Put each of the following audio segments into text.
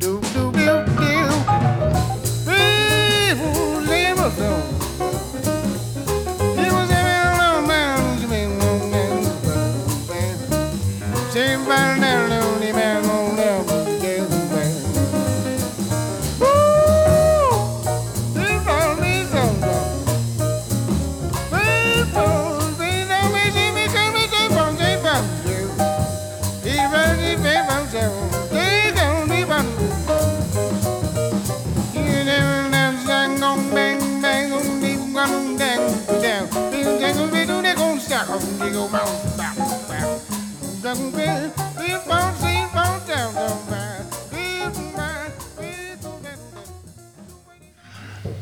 Do do do do.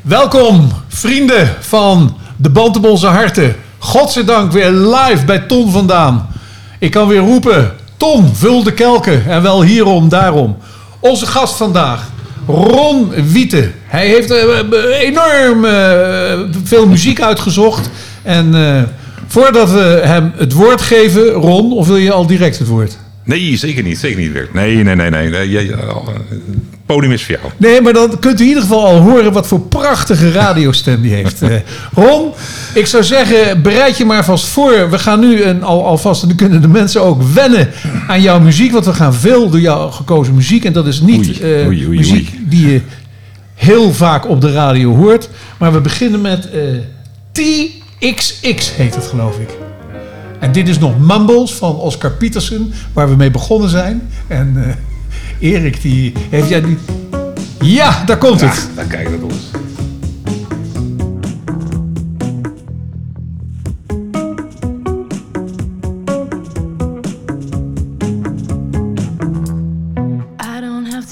Welkom, vrienden van de Band op onze harten. Godzijdank weer live bij Ton vandaan. Ik kan weer roepen, Ton, vul de kelken. En wel hierom, daarom. Onze gast vandaag, Ron Wiete. Hij heeft eh, enorm eh, veel muziek uitgezocht. En eh, voordat we hem het woord geven, Ron, of wil je al direct het woord? Nee, zeker niet. Zeker niet, Bert. Nee, nee, nee. nee. Jij, eh, Het podium is voor jou. Nee, maar dan kunt u in ieder geval al horen wat voor prachtige radiostem die heeft. Eh, Ron, ik zou zeggen, bereid je maar vast voor. We gaan nu een, al, alvast, en dan kunnen de mensen ook wennen aan jouw muziek. Want we gaan veel door jou gekozen muziek. En dat is niet Oei, eh, oei, oei, muziek die je heel vaak op de radio hoort. Maar we beginnen met eh, TXX heet het geloof ik. En dit is nog Mumbles van Oscar Peterson, waar we mee begonnen zijn. En eh, Erik, die heeft jij die... Ja, daar komt Ja, het. dan kijk dat ons. I don't have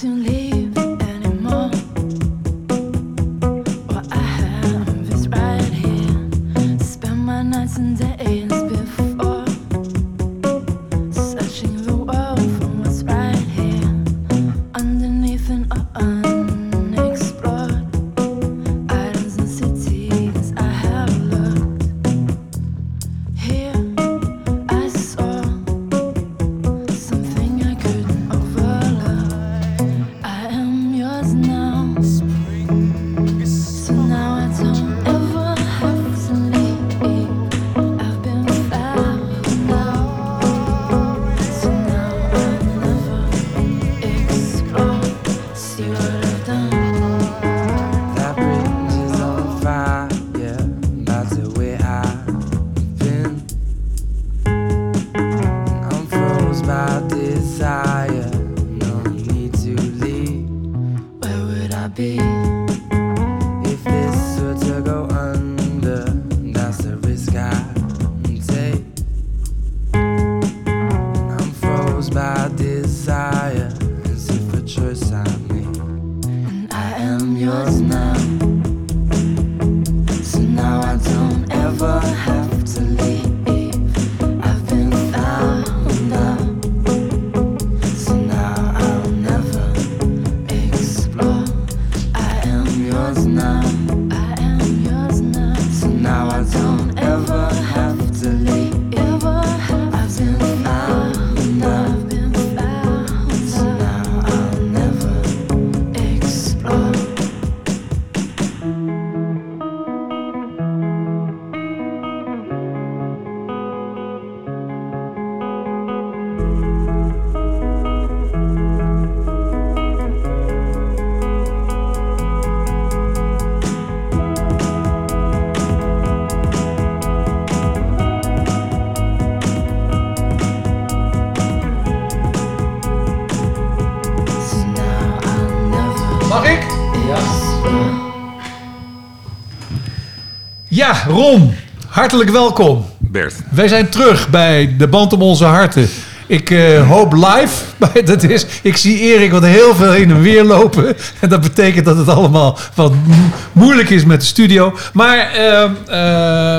Ja, Ron. Hartelijk welkom. Bert. Wij zijn terug bij de Band om onze harten. Ik eh, hoop live. maar Dat is, ik zie Erik wat heel veel heen en weer lopen. En dat betekent dat het allemaal wat mo- moeilijk is met de studio. Maar eh,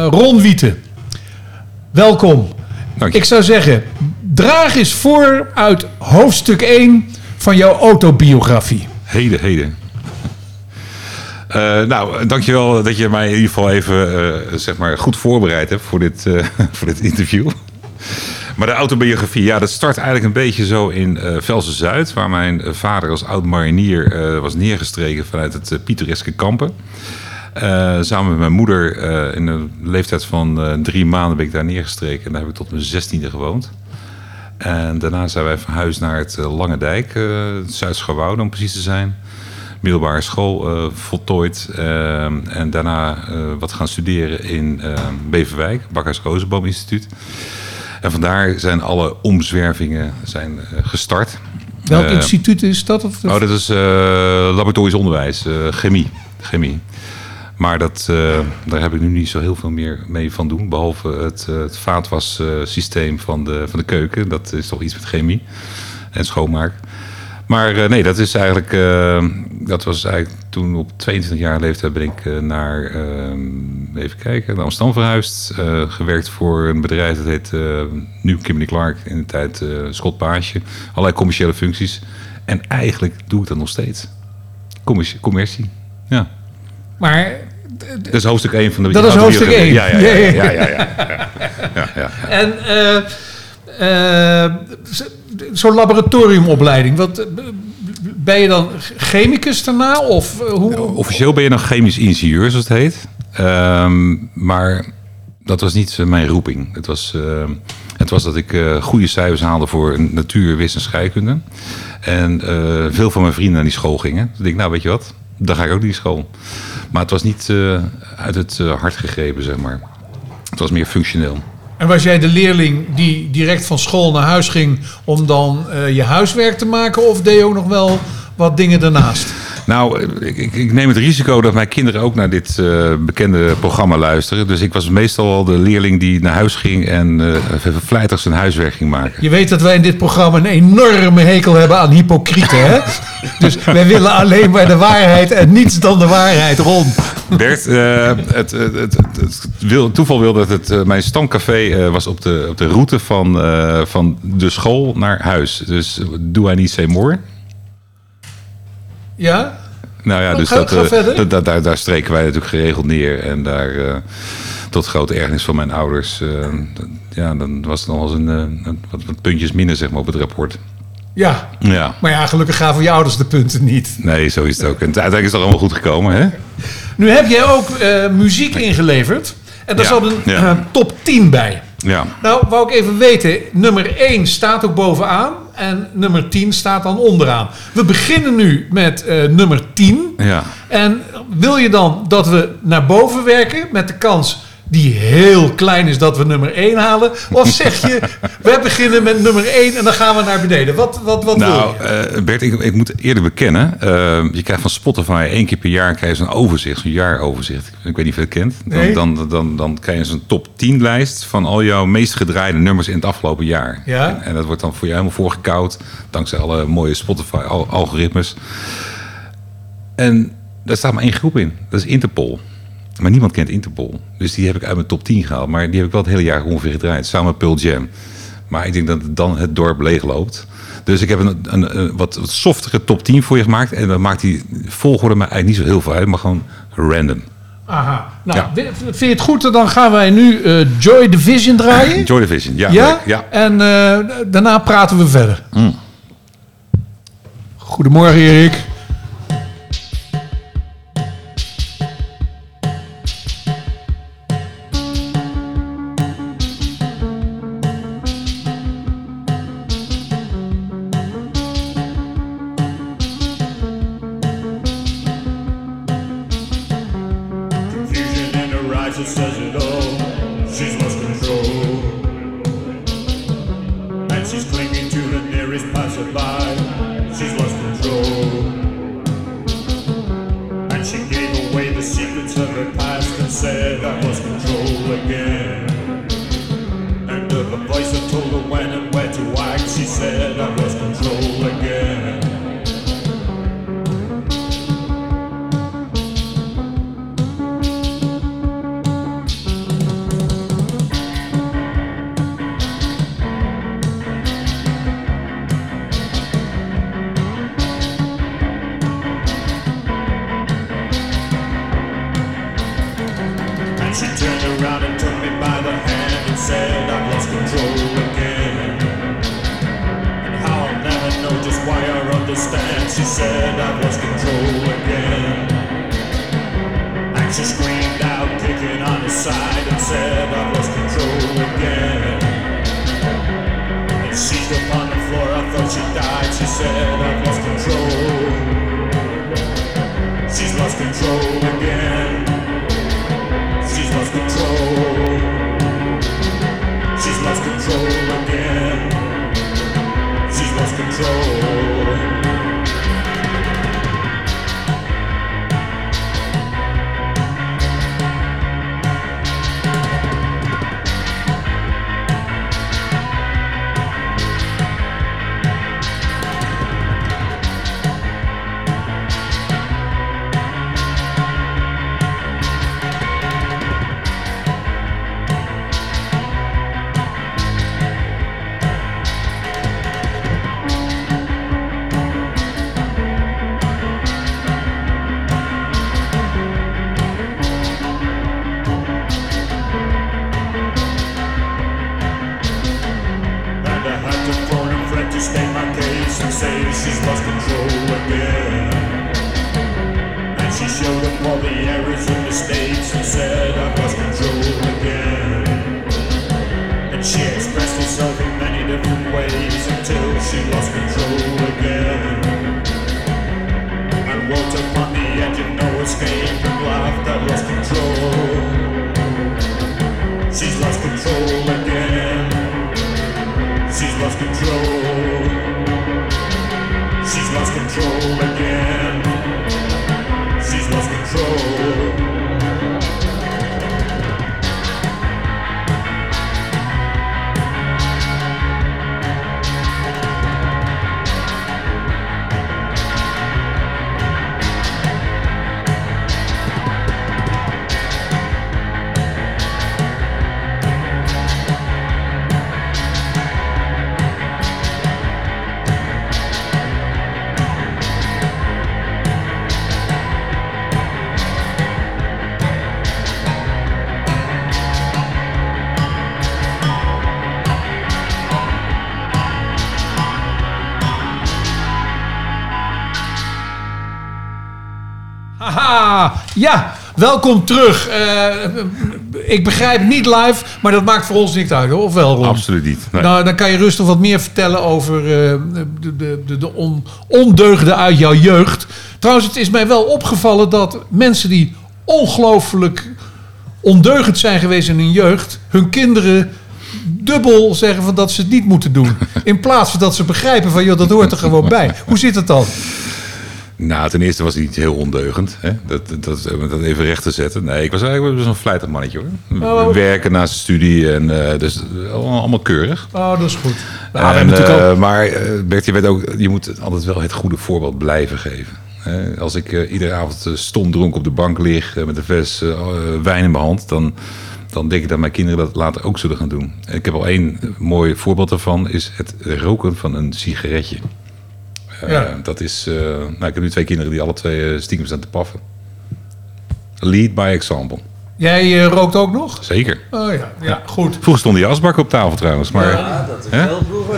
eh, Ron Wieten, welkom. Dank je. Ik zou zeggen, draag eens voor uit hoofdstuk 1 van jouw autobiografie. Heden, heden. Eh, nou, dankjewel dat je mij in ieder geval even eh, zeg maar goed voorbereid hebt voor dit, eh, voor dit interview. Maar de autobiografie, ja, dat start eigenlijk een beetje zo in Velsen Zuid, waar mijn vader als oud marinier eh, was neergestreken vanuit het pittoreske kampen. Samen met mijn moeder in een leeftijd van drie maanden ben ik daar neergestreken. En daar heb ik tot mijn zestiende gewoond. En daarna zijn wij verhuisd naar het Lange Dijk, eh Zuid-Schouwoude om precies te zijn. Middelbare school eh, voltooid. eh, en daarna eh, wat gaan studeren in Beverwijk, Bakhuis Rozenboom Instituut. En vandaar zijn alle omzwervingen zijn, gestart. Welk instituut is dat? Of, Oh, dat is laboratorisch onderwijs, chemie. chemie. Maar dat, daar heb ik nu niet zo heel veel meer mee van doen. Behalve het, eh, het vaatwassysteem van de, van de keuken. Dat is toch iets met chemie en schoonmaak. Maar eh, nee, dat is eigenlijk. eh, dat was eigenlijk toen op 22 jaar leeftijd ben ik eh, naar. eh, even kijken, naar Amsterdam verhuisd. gewerkt voor een bedrijf dat heet. nu Kimberly Clark. In de tijd Scott Paasje. Allerlei commerciële functies. En eigenlijk doe ik dat nog steeds. Commercie. commercie. Ja. maar Dat is hoofdstuk 1 van de Dat is hoofdstuk één. Ja, ja, ja. ja, ja, ja, ja, ja, ja. En zo'n laboratoriumopleiding, wat, eh, ben je dan chemicus daarna? Of eh, hoe? Officieel ben je nog chemisch ingenieur, zoals het heet. Ehm, maar dat was niet eh, mijn roeping. Het was, het was dat ik goede cijfers haalde voor natuur, wist en scheikunde. En veel van mijn vrienden naar die school gingen. Dus ik nou weet je wat, dan ga ik ook naar die school. Maar het was niet uit het hart gegrepen, zeg maar. Het was meer functioneel. En was jij de leerling die direct van school naar huis ging om dan eh, je huiswerk te maken? Of deed je ook nog wel wat dingen daarnaast? Nou, ik, ik, ik neem het risico dat mijn kinderen ook naar dit eh, bekende programma luisteren. Dus ik was meestal al de leerling die naar huis ging en even vlijtig zijn huiswerk ging maken. Je weet dat wij in dit programma een enorme hekel hebben aan hypocrieten, hè? Dus wij willen alleen maar de waarheid en niets dan de waarheid, Ron. Bert, eh, het, het, het, wil, toeval wil dat het, mijn stamcafé was op de, op de route van, van de school naar huis. Dus doe I niet say more? Ja? Nou ja, dus dat, eh, dat, dat- daar, daar streken wij natuurlijk geregeld neer. En daar, eh, tot grote ergernis van mijn ouders, eh, ja, dan was het nog eens een, een- wat, puntjes minder zeg maar, op het rapport. Ja. Ja, Maar ja, gelukkig gaven je ouders de punten niet. nee, zo is het ook. En uiteindelijk is het allemaal goed gekomen, hè? Nu heb jij ook muziek ingeleverd. En daar Ja, zat een ja. top 10 bij. Ja. Nou, wou ik even weten, nummer 1 staat ook bovenaan en nummer 10 staat dan onderaan. We beginnen nu met eh, nummer 10. Ja. En wil je dan dat we naar boven werken met de kans die heel klein is dat we nummer 1 halen? Of zeg je, we beginnen met nummer 1 en dan gaan we naar beneden? Wat, wat, wat wil Nou, je? eh, Bert, ik, ik moet eerlijk bekennen. eh, je krijgt van Spotify één keer per jaar krijg je zo'n overzicht, zo'n jaaroverzicht. Ik weet niet of je het kent. Dan, Nee. dan, dan, dan, dan krijg je zo'n top 10 lijst van al jouw meest gedraaide nummers in het afgelopen jaar. Ja. En, en dat wordt dan voor jou helemaal voorgekoud, dankzij alle mooie Spotify-algoritmes. En daar staat maar één groep in. Dat is Interpol. Maar niemand kent Interpol. Dus die heb ik uit mijn top 10 gehaald. Maar die heb ik wel het hele jaar ongeveer gedraaid. Samen met Pearl Jam. Maar ik denk dat dan het dorp leegloopt. Dus ik heb een, een, een wat, wat softere top 10 voor je gemaakt. En dan maakt die volgorde mij eigenlijk niet zo heel veel uit. Maar gewoon random. Aha. Nou, ja. vind je het goed? Dan gaan wij nu eh, Joy Division draaien. Joy Division. Ja. Ja? ja. En eh, daarna praten we verder. Goedemorgen, Erik. Welkom terug. Eh, ik begrijp niet live, maar dat maakt voor ons niks uit, hoor. of wel, Ron? Absoluut niet. Nee. Nou, dan kan je rustig wat meer vertellen over eh, de, de, de, de on, ondeugden uit jouw jeugd. Trouwens, het is mij wel opgevallen dat mensen die ongelooflijk ondeugend zijn geweest in hun jeugd, hun kinderen dubbel zeggen van dat ze het niet moeten doen. In plaats van dat ze begrijpen van, joh, dat hoort er gewoon bij. Hoe zit het dan? Nou, ten eerste was hij niet heel ondeugend. Hè? Dat, dat, dat even recht te zetten. Nee, ik was eigenlijk een vlijtig mannetje hoor. Oh. Werken naast de studie en eh, dus allemaal, allemaal keurig. Oh, dat is goed. Nou, En, eh, ook... Maar eh, Bert, je, weet ook, je moet altijd wel het goede voorbeeld blijven geven. Hè? als ik eh, iedere avond eh, stom dronken op de bank lig eh, met een fles eh, wijn in mijn hand, dan, dan denk ik dat mijn kinderen dat later ook zullen gaan doen. Ik heb al één mooi voorbeeld daarvan, is het roken van een sigaretje. Eh, Ja. Dat is, eh, nou, ik heb nu twee kinderen die alle twee eh, stiekem staan te paffen. Lead by example. Jij eh, rookt ook nog? Zeker. Oh ja, ja goed. Vroeger stond die asbak op tafel trouwens, maar... Hè?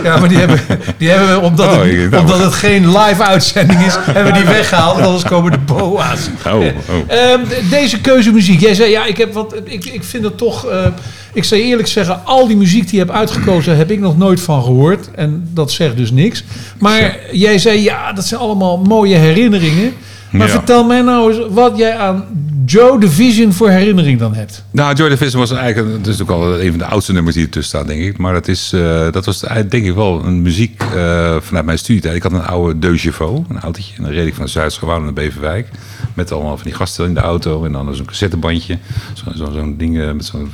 Ja, maar die hebben, die hebben we, omdat, Oh, het, ik- nou. omdat het geen live uitzending is, hebben we die weggehaald. want Anders komen de boa's. Oh, oh. Ehm, de- deze keuzemuziek. Jij zei, ja, ik, heb wat, ik, ik vind het toch... eh, ik zou eerlijk zeggen, al die muziek die je hebt uitgekozen... heb ik nog nooit van gehoord. En dat zegt dus niks. Maar jij zei, ja, dat zijn allemaal mooie herinneringen. Maar Ja. vertel mij nou eens wat jij aan Joe Division voor herinnering dan hebt. Nou, Joy Division was eigenlijk, het is ook al een van de oudste nummers die ertussen staan, denk ik. Maar dat, is, eh, dat was denk ik wel een muziek eh, vanuit mijn studietijd. Ik had een oude Chevaux, een autootje. En dan reed ik van Zuid-Gewouw naar Beverwijk. Met allemaal van die gasten in de auto. En dan zo'n cassettebandje. Zo- zo- Zo'n ding eh, met zo'n...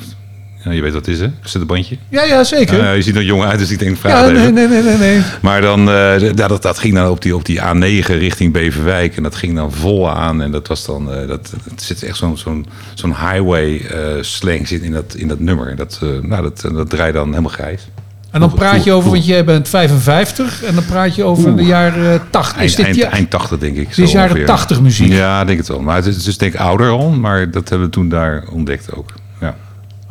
Ja, je weet wat het is, hè? Cassettebandje. Ja, ja, zeker. Eh, je ziet er jong uit, dus ik denk, vraag ja, nee, nee, nee, nee. nee. Maar dan, eh, dat, dat ging dan op die, op die A9 richting Beverwijk. En dat ging dan vol aan. En dat was dan, eh, dat, zit echt zo'n zo'n zo'n highway eh, slang zit in dat, in dat nummer. En Dat, nou, dat, dat draait dan helemaal grijs. En dan praat je over, want jij bent 55 en dan praat je over de jaren 80. Is Eind, dit eind, je, eind 80 denk ik. dit is jaren ongeveer. 80 muziek? Ja, denk het wel. Maar het is, het is denk ik ouder al. Maar dat hebben we toen daar ontdekt ook.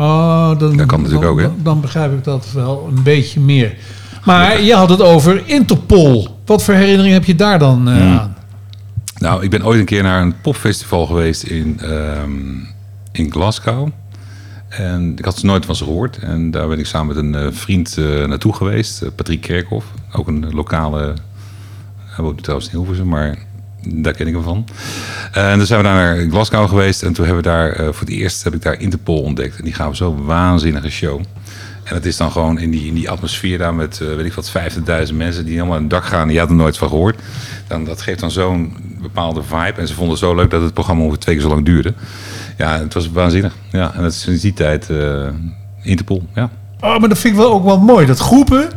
Oh, dan, Dat kan natuurlijk dan, ook, hè? Dan, begrijp ik dat wel een beetje meer. Maar je had het over Interpol. Wat voor herinnering heb je daar dan eh, Hmm. aan? Nou, ik ben ooit een keer naar een popfestival geweest in, ehm, in Glasgow. En ik had er nooit van ze gehoord. En daar ben ik samen met een eh, vriend eh, naartoe geweest. Patrick Kerkhoff. Ook een lokale... Hij woont trouwens in Hilversum, maar daar ken ik hem van. En dan zijn we daar naar Glasgow geweest. En toen hebben we daar... eh, voor het eerst heb ik daar Interpol ontdekt. En die gaven zo'n waanzinnige show. En het is dan gewoon in die, in die atmosfeer daar met, eh, weet ik wat, 50.000 mensen die helemaal aan het dak gaan. En je had er nooit van gehoord. Dan, dat geeft dan zo'n bepaalde vibe. En ze vonden het zo leuk dat het programma ongeveer twee keer zo lang duurde. Ja, het was waanzinnig. Ja, en dat is sinds die tijd eh, Interpol. Ja. Oh, maar dat vind ik wel ook wel mooi. Dat groepen,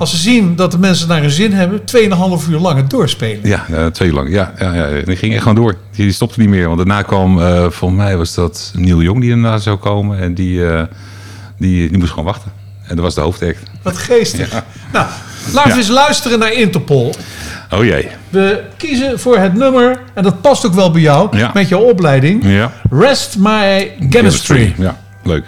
als ze zien dat de mensen naar een zin hebben, 2,5 uur lang het doorspelen. Ja, eh, twee uur lang. Ja, ja, ja. En die ging echt gewoon door. Die, stopte niet meer. Want daarna kwam, eh volgens mij was dat Neil Jong die daarna zou komen. En die, eh, die, die moest gewoon wachten. En dat was de hoofdact. Wat geestig. Ja. Nou, laten we eens luisteren naar Interpol. Oh jee. We kiezen voor het nummer, en dat past ook wel bij jou, Ja. met jouw opleiding. Ja. Rest My Chemistry. Ja, leuk.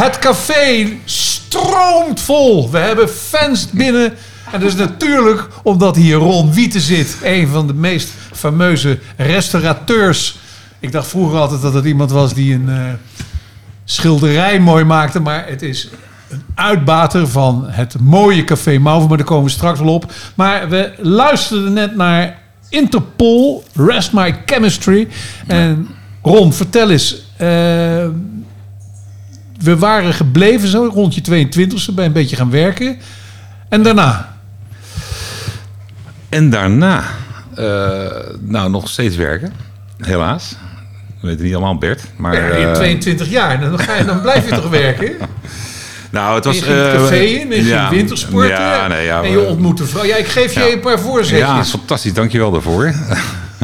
Het café stroomt vol. We hebben fans binnen. En dat is natuurlijk omdat hier Ron Wieten zit. Een van de meest fameuze restaurateurs. Ik dacht vroeger altijd dat het iemand was die een eh, schilderij mooi maakte. Maar het is een uitbater van het mooie café Mauve. Maar daar komen we straks wel op. Maar we luisterden net naar Interpol, Rest My Chemistry. En Ron, vertel eens... eh, we waren gebleven zo rond je 22e bij een beetje gaan werken. En daarna? En daarna, eh, nou, nog steeds werken. Helaas. We weten niet allemaal Bert. Maar, Ja, eh, 22 jaar, dan, ga je, dan blijf je toch werken? nou, het was... je ging het eh, café in, en je ja, ging wintersporten. Ja, nee, ja, en je ontmoette vrouw. Ja, ik geef je Ja. een paar Ja, voorzetjes. fantastisch. Dankjewel daarvoor.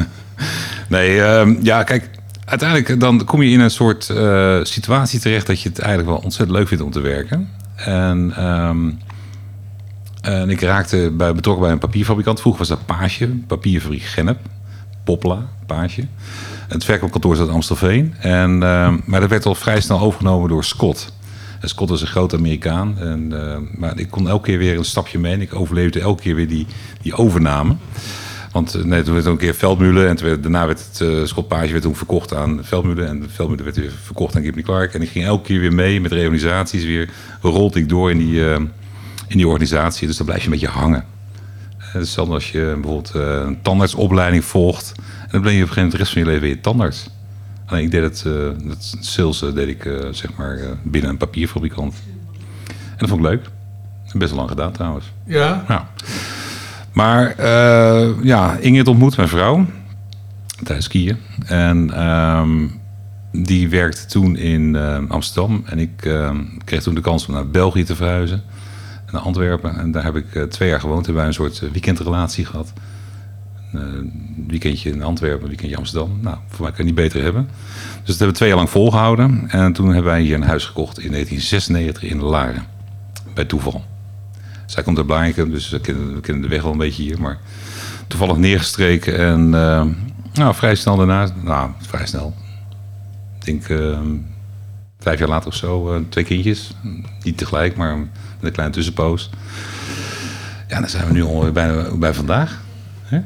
nee, ehm, ja, kijk. Uiteindelijk dan kom je in een soort eh, situatie terecht dat je het eigenlijk wel ontzettend leuk vindt om te werken. En, ehm, en ik raakte bij, betrokken bij een papierfabrikant. Vroeger was dat Paasje, papierfabriek Gennep. Popla, Paasje. Het verkoopkantoor zat in Amstelveen. En, ehm, maar dat werd al vrij snel overgenomen door Scott. En Scott is een grote Amerikaan. En, eh, maar ik kon elke keer weer een stapje mee. En ik overleefde elke keer weer die, die overname. Want eh, nee, toen werd het ook een keer Veldmulen. En toen werd, daarna werd het uh, Scott Page werd toen verkocht aan Veldmulen. En Veldmulen werd weer verkocht aan Kimberly Clark. En ik ging elke keer weer mee met reorganisaties. Weer rolde ik door in die, eh, in die organisatie. Dus dan blijf je een beetje hangen. Eh, hetzelfde als je bijvoorbeeld eh, een tandartsopleiding volgt. En dan ben je op een gegeven moment de rest van je leven weer tandarts. Alleen ik deed het, eh, dat sales eh, deed ik eh, zeg maar eh, binnen een papierfabrikant. En dat vond ik leuk. Best wel lang gedaan trouwens. Ja. Ja. Maar eh, ja, Ingrid ontmoet mijn vrouw tijdens skiën. En ehm, die werkte toen in eh, Amsterdam. En ik ehm, kreeg toen de kans om naar België te verhuizen. Naar Antwerpen. En daar heb ik eh, twee jaar gewoond. Hebben wij een soort weekendrelatie gehad. Een weekendje in Antwerpen, een weekendje in Amsterdam. Nou, voor mij kan je niet beter hebben. Dus dat hebben we twee jaar lang volgehouden. En toen hebben wij hier een huis gekocht in 1996 in Laren. Bij toeval. Zij komt uit Blarikum, dus we kennen, we kennen de weg wel een beetje hier. Maar toevallig neergestreken. En eh, nou, vrij snel daarna, nou, vrij snel. Ik denk eh, vijf jaar later of zo, eh, twee kindjes. Niet tegelijk, maar met een kleine tussenpoos. Ja, dan zijn we nu al bijna bij vandaag. Hè?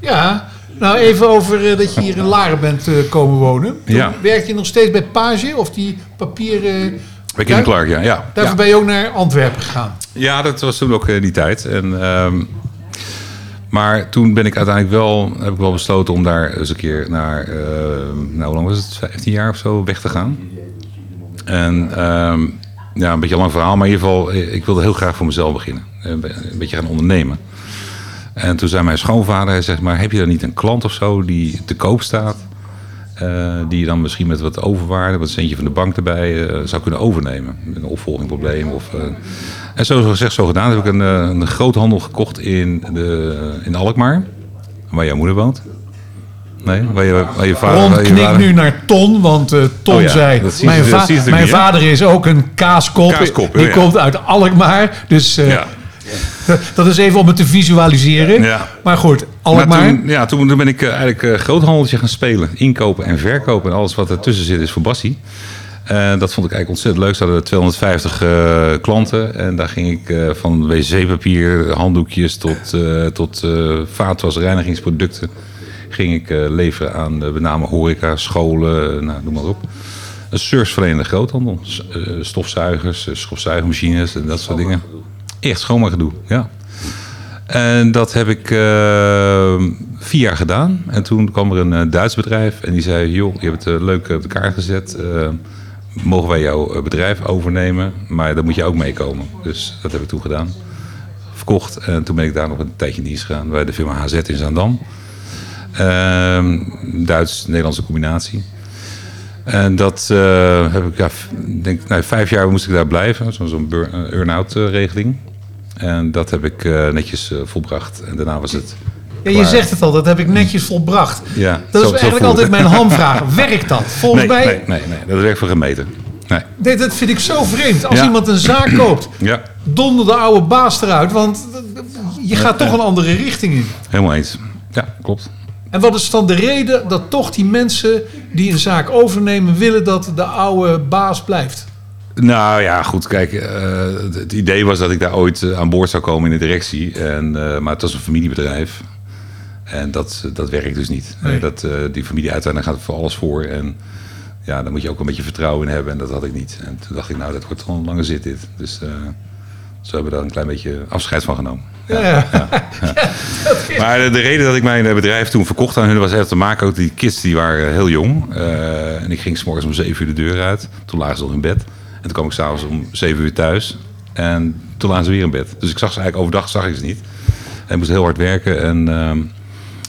Ja, nou even over eh, dat je hier in Laren bent komen wonen. Toen Ja. Werk je nog steeds bij Page of die papieren... Bij Kim Clark, ja. ja. Daarvoor ja. ben je ook naar Antwerpen gegaan. Ja, dat was toen ook eh, die tijd. En, ehm, maar toen ben ik uiteindelijk wel, heb ik wel besloten om daar eens een keer naar, ehm, nou hoe lang was het, 15 jaar of zo weg te gaan. En ehm, ja, een beetje een lang verhaal, maar in ieder geval, eh, ik wilde heel graag voor mezelf beginnen. Eh, een beetje gaan ondernemen. En toen zei mijn schoonvader, hij zegt maar, heb je dan niet een klant of zo die te koop staat? Eh, die je dan misschien met wat overwaarde, wat centje van de bank erbij, eh, zou kunnen overnemen. Met een opvolgingprobleem. Of, eh, en zo gezegd, zo gedaan. heb ik een, een groothandel gekocht in, de, in Alkmaar, waar jouw moeder woont. Nee, waar je, waar je vader... Ron knikt vader- nu naar Ton, want Ton Oh ja, zei... mijn ze- va- ze mijn vader is ook een kaaskop. Kaaskop, Die ja. komt uit Alkmaar. Dus Ja. dat is even om het te visualiseren. Ja. Maar goed, Maar Alkmaar. toen, ja, toen, ben ik eh, eigenlijk eh, groothandeltje gaan spelen. Inkopen en verkopen. En alles wat ertussen zit is voor Bassie. En dat vond ik eigenlijk ontzettend leuk. Ze hadden 250 eh, klanten. En daar ging ik eh, van wc-papier, handdoekjes tot, eh tot eh vaatwas, reinigingsproducten. Ging ik eh, leveren aan eh, met name horeca, scholen, eh, nou, noem maar op. Een serviceverlenende groothandel. Eh, stofzuigers, eh, stofzuigermachines en dat soort dingen. Echt schoonmaakgedoe, ja. En dat heb ik eh, vier jaar gedaan. En toen kwam er een eh, Duits bedrijf en die zei: Joh, je hebt het eh, leuk op de kaart gezet. Mogen wij jouw bedrijf overnemen? Maar dan moet je ook meekomen. Dus dat heb ik toen gedaan. Verkocht. En toen ben ik daar nog een tijdje in gegaan bij de firma HZ in Zaandam. Ehm, Duits-Nederlandse combinatie. En dat heb ik, ja, denk, nou, vijf jaar moest ik daar blijven. Zo'n zo'n En dat heb ik eh, netjes eh, volbracht. En daarna was het. Ja, je zegt het al, dat heb ik netjes volbracht. Ja, dat zo- is eigenlijk altijd mijn hamvraag. Werkt dat? Volgens Nee, mij, nee, nee, nee, dat werkt voor gemeten. Nee. nee, dat vind ik zo vreemd. Als Ja. iemand een zaak koopt, Ja, donder de oude baas eruit. Want je gaat toch een andere richting in. helemaal eens. Ja, klopt. En wat is dan de reden dat toch die mensen die een zaak overnemen... willen dat de oude baas blijft? Nou ja, goed. Kijk, eh, het, idee was dat ik daar ooit eh, aan boord zou komen in de directie. En, eh, maar het was een familiebedrijf. En dat, dat werkt dus niet. Nee. Dat, die familie uiteindelijk gaat voor alles voor. En ja, daar moet je ook een beetje vertrouwen in hebben. En dat had ik niet. En toen dacht ik, nou, dat wordt gewoon een lange zit dit. Dus zo hebben we daar een klein beetje afscheid van genomen. Ja. Maar de, de reden dat ik mijn bedrijf toen verkocht aan hun was echt te maken. Ook die kids die waren heel jong. En ik ging s'morgens om 7 uur de deur uit. Toen lagen ze nog in bed. En toen kwam ik s'avonds om 7 uur thuis. En toen lagen ze weer in bed. Dus ik zag ze eigenlijk overdag zag ik ze niet. En ik moest heel hard werken. En ehm,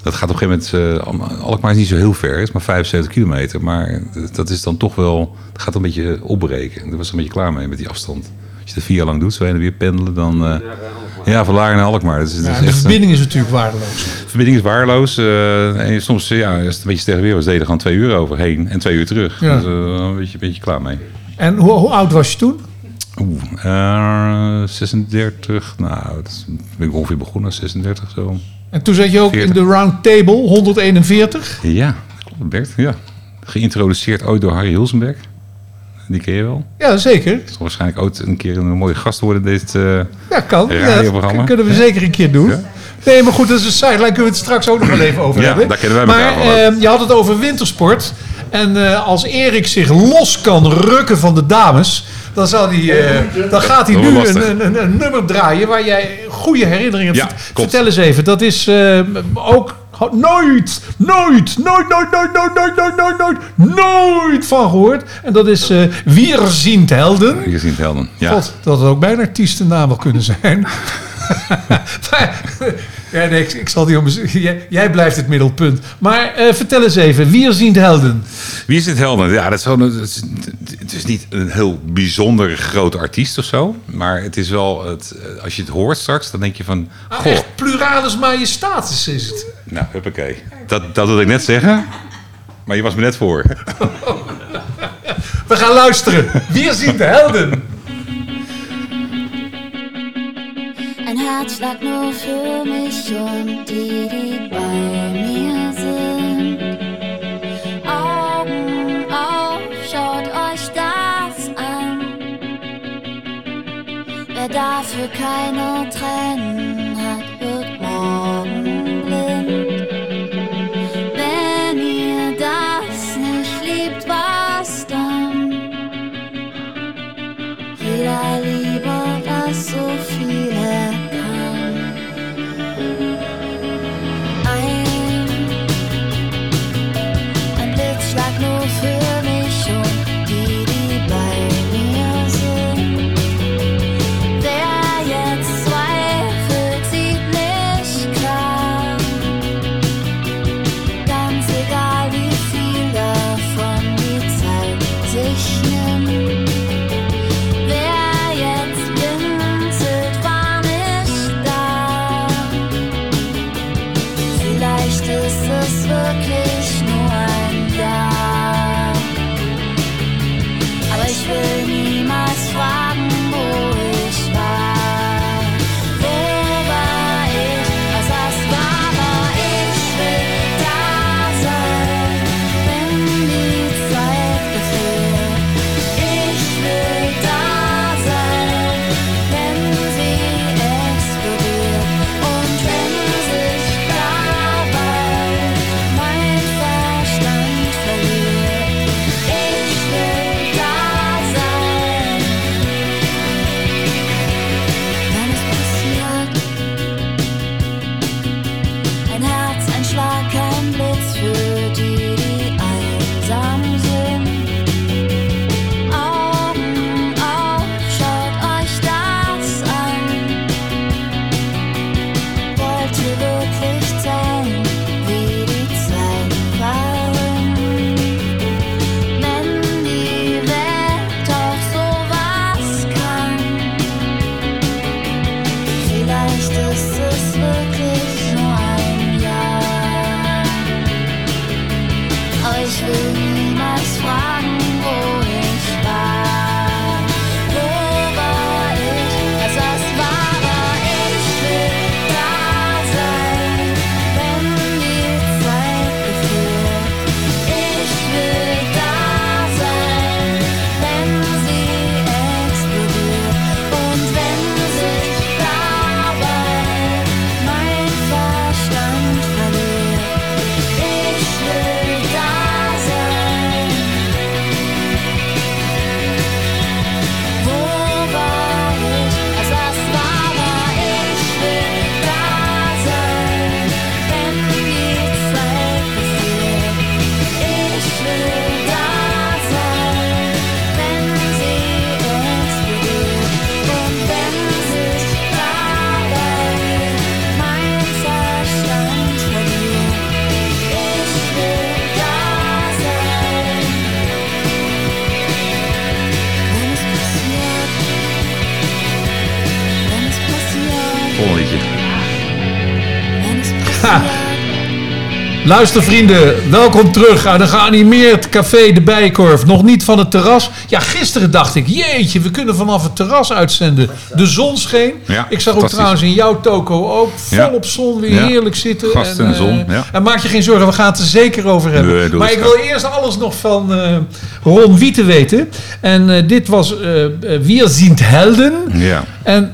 dat gaat op een gegeven moment... eh, Alkmaar- is niet zo heel ver. Het is maar 75 kilometer. Maar dat is dan toch wel... Het gaat een beetje opbreken. En daar was ik een beetje klaar mee met die afstand. Als je dat vier jaar lang doet, zo heen en weer pendelen, dan... eh, ja, van Laren naar Alkmaar. Dat is, dat Ja, is de echt, verbinding is natuurlijk waardeloos. de verbinding is waardeloos. eh, en soms, ja, als het een beetje tegen weer was, deden er gewoon twee uur overheen en twee uur terug. Ja. Dus eh, een, beetje, een beetje klaar mee. En hoe, hoe oud was je toen? Oeh, eh, 36, nou, dat ben ik ongeveer begonnen, 36 zo. En toen zat je ook in 40. de round table, 141. Ja, klopt Bert, ja. Geïntroduceerd ooit door Harry Hulsenberg. Die ken je wel. Ja, zeker. Zal waarschijnlijk ooit een keer een mooie gast worden dit. eh, Ja, kan. Ja, Radioprogramma. dat kunnen we zeker een keer doen. Ja. Nee, maar goed, dat is een sideline. Kunnen we het straks ook nog wel even over Ja, hebben. daar kennen wij maar elkaar wel eh, je had het over wintersport. En eh, als Erik zich los kan rukken van de dames... dan, zal eh, dan gaat hij nu een, een, een nummer draaien... waar jij goede herinneringen hebt. Vertel eens even. Dat is eh, ook... Nooit, nooit, nooit, nooit, nooit, nooit, nooit, nooit, nooit, nooit, nooit van gehoord. En dat is eh Wir sind Helden. hier zien het helden. Ja. God, dat had ook bijna artiestennaam wel kunnen zijn. maar, ja, nee, ik, ik zal die om, jij, jij blijft het middelpunt. Maar eh, vertel eens even, wie zien de helden? Wie is dit helden? Ja, dat is gewoon, het, is, het is niet een heel bijzonder grote artiest of zo. Maar het is wel, het, als je het hoort straks, dan denk je van... Ah, Goh, echt pluralis majestatis is het. nou, huppakee. Dat, dat wilde ik net zeggen. Maar je was me net voor. We gaan luisteren. Wie zien de helden? Herzschlag nur für mich und die, die bei mir sind. Augen auf, schaut euch das an. Wer dafür keine Tränen Luister vrienden, welkom terug aan de geanimeerd café De Bijenkorf. Nog niet van het terras. Ja, gisteren dacht ik, jeetje, we kunnen vanaf het terras uitzenden. De zon scheen. Ja, ik zag ook trouwens in jouw toko ook volop zon, weer Ja. heerlijk zitten. Gast en eh, zon, ja. En maak je geen zorgen, we gaan het er zeker over hebben. Nee, maar ik wil eerst alles nog van eh, Ron Wieten weten. En eh, dit was eh, Wir sind Helden. Ja. En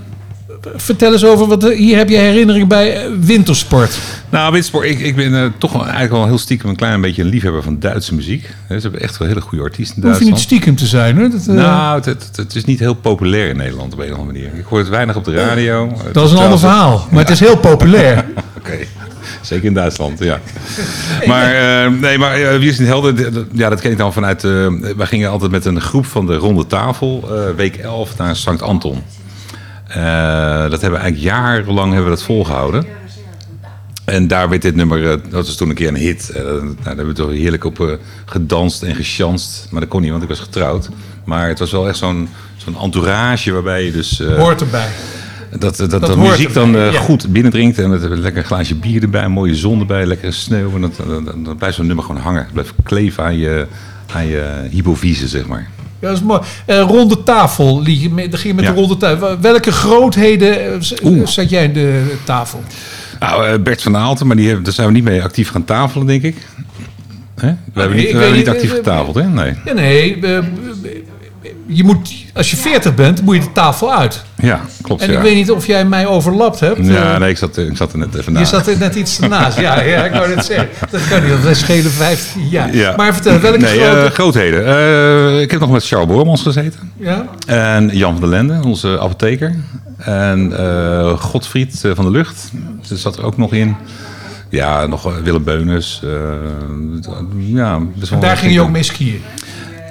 vertel eens over, wat, hier heb je herinneringen bij eh, wintersport. Nou, Witsport, ik, ik ben eh, toch wel eigenlijk wel heel stiekem een klein beetje een liefhebber van Duitse muziek. Ze hebben echt wel hele goede artiesten in Hoef je niet Duitsland. stiekem te zijn hoor. Dat, eh, Nou, het, het, het is niet heel populair in Nederland op een of andere manier. Ik hoor het weinig op de radio. Dat is een ander verhaal, maar het is heel populair. Oké, zeker in Duitsland, ja. Maar, eh, nee, maar eh, Wie is niet helder? Ja, dat ken ik dan vanuit... eh wij gingen altijd met een groep van de Ronde Tafel, eh, week 11, naar Sankt Anton. Eh, dat hebben we eigenlijk jarenlang hebben we dat volgehouden. En daar werd dit nummer, eh, dat was toen een keer een hit. Eh, nou, daar hebben we toch heerlijk op gedanst en gechanst. Maar dat kon niet, want ik was getrouwd. Maar het was wel echt zo'n zo'n entourage waarbij je dus... Hoort erbij. dat, dat, dat, muziek dan ja. goed binnendringt en met een lekker glaasje bier erbij, een mooie zon erbij, lekkere sneeuw. En dat, blijft zo'n nummer gewoon hangen. Het blijft kleven aan je, aan je zeg maar. Ja, dat is mooi. Eh, ronde tafel, met- dan ging je met Ja. de ronde tafel. Welke grootheden eh, Oeh. zat jij in de tafel? Nou, eh, Bert van Aalten, maar die hebben, daar zijn we niet mee actief gaan tafelen, denk ik. Hè? We hebben niet, we weet hebben niet niet, actief getafeld, hè? Nee. Ja, nee, je moet, als je 40 bent, moet je de tafel uit. Ja, klopt. En ja. ik weet niet of jij mij overlapt hebt. Ja, Eh, nee, ik zat, ik zat er net even Je naast. zat er net iets ernaast. Ja, ja, ik wou net zeggen. Dat kan niet, wij schelen 15 jaar. Ja. Maar vertel, welke nee, eh, grote... grootheden. Eh, ik heb nog met Charles Bormans gezeten. ja? En Jan van der Lende, onze apotheker. En eh Godfried van der Lucht. Dat zat er ook nog in. Ja, nog Willem Beunus. eh, ja, best wel- Daar ging je ook mee skiën.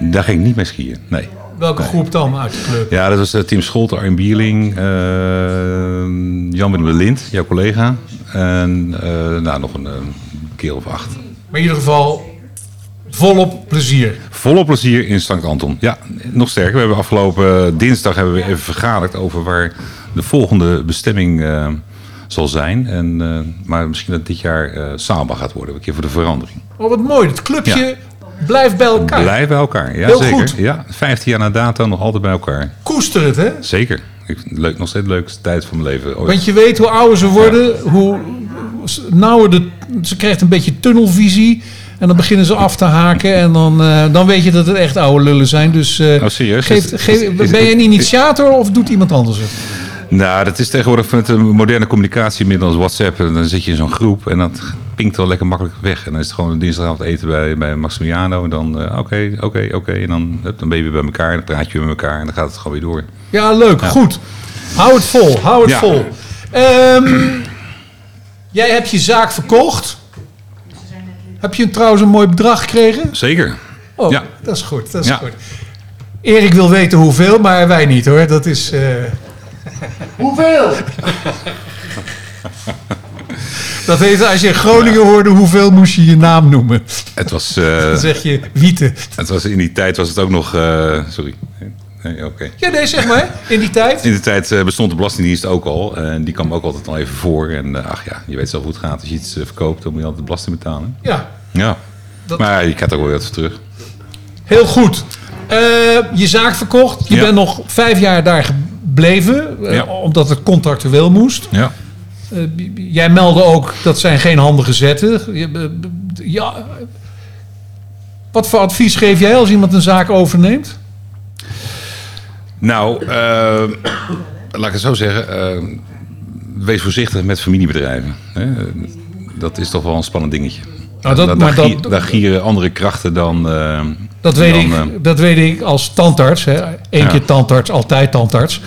Daar ging ik niet mee skiën, nee. Welke groep dan uit de club? Ja, dat was eh, Tim Scholte, Arjen Bierling, eh, Jan-Willem de Lind, jouw collega. En eh, nou, nog een keer of acht. Maar in ieder geval volop plezier. Volop plezier in Sankt Anton. Ja, nog sterker. We hebben afgelopen dinsdag hebben we even vergaderd over waar de volgende bestemming zal zijn. En, maar misschien dat dit jaar eh Saba gaat worden. Een keer voor de verandering. Oh, wat mooi. Het clubje blijft bij elkaar. Blijf bij elkaar. Ja, Heel zeker. goed. Ja, 15 jaar na data nog altijd bij elkaar. Koester het, hè? Zeker. Ik, leuk, nog steeds de leukste tijd van mijn leven. ooit. Want je weet hoe ouder ze worden, hoe nauwer de... Ze krijgt een beetje tunnelvisie. En dan beginnen ze af te haken. En dan, eh, dan weet je dat het echt oude lullen zijn. Dus eh, Oh, serieus? is- is- ben je een initiator of doet iemand anders het? Nou, dat is tegenwoordig met de moderne communicatiemiddel als WhatsApp. En dan zit je in zo'n groep en dat pinkt wel lekker makkelijk weg. En dan is het gewoon een dinsdagavond eten bij, bij Maximiliano. En dan eh, oké, oké, oké. En dan, dan ben je weer bij elkaar en dan praat je met elkaar. En dan gaat het gewoon weer door. Ja, leuk. Goed. Hou het vol. Hou het Ja. vol. Ehm, jij hebt je zaak verkocht. Heb je trouwens een mooi bedrag gekregen? Zeker. Oh, Ja. dat is goed. Dat is Ja. goed. Erik wil weten hoeveel, maar wij niet hoor. Dat is... eh, Hoeveel? dat heet, als je in Groningen hoorde, hoeveel moest je je naam noemen? Het was, eh, Dan zeg je Wieten. het was in die tijd was het ook nog... eh, sorry. Nee, oké. Ja, nee, zeg maar. In die tijd. In de tijd eh, bestond de Belastingdienst ook al. En die kwam ook altijd al even voor. En ach ja, je weet zelf hoe het gaat. Als je iets verkoopt, dan moet je altijd belasting betalen. Ja, Ja. Dat- Maar je krijgt ook wel wat voor terug. heel goed. Je zaak verkocht. Je Ja. bent nog vijf jaar daar gebleven. Ja. Omdat het contractueel moest. Ja. Eh, jij meldde ook dat zijn geen handige zetten. Je, eh, ja. Wat voor advies geef jij als iemand een zaak overneemt? Nou, eh, laat ik het zo zeggen. eh, wees voorzichtig met familiebedrijven. Hè? Dat is toch wel een spannend dingetje. Nou, dat- daar, maar daar, dat- daar gieren andere krachten dan... eh, Dat weet, dan, ik, eh, dat weet ik als tandarts. Hè. Eén Ja. keer tandarts, altijd tandarts.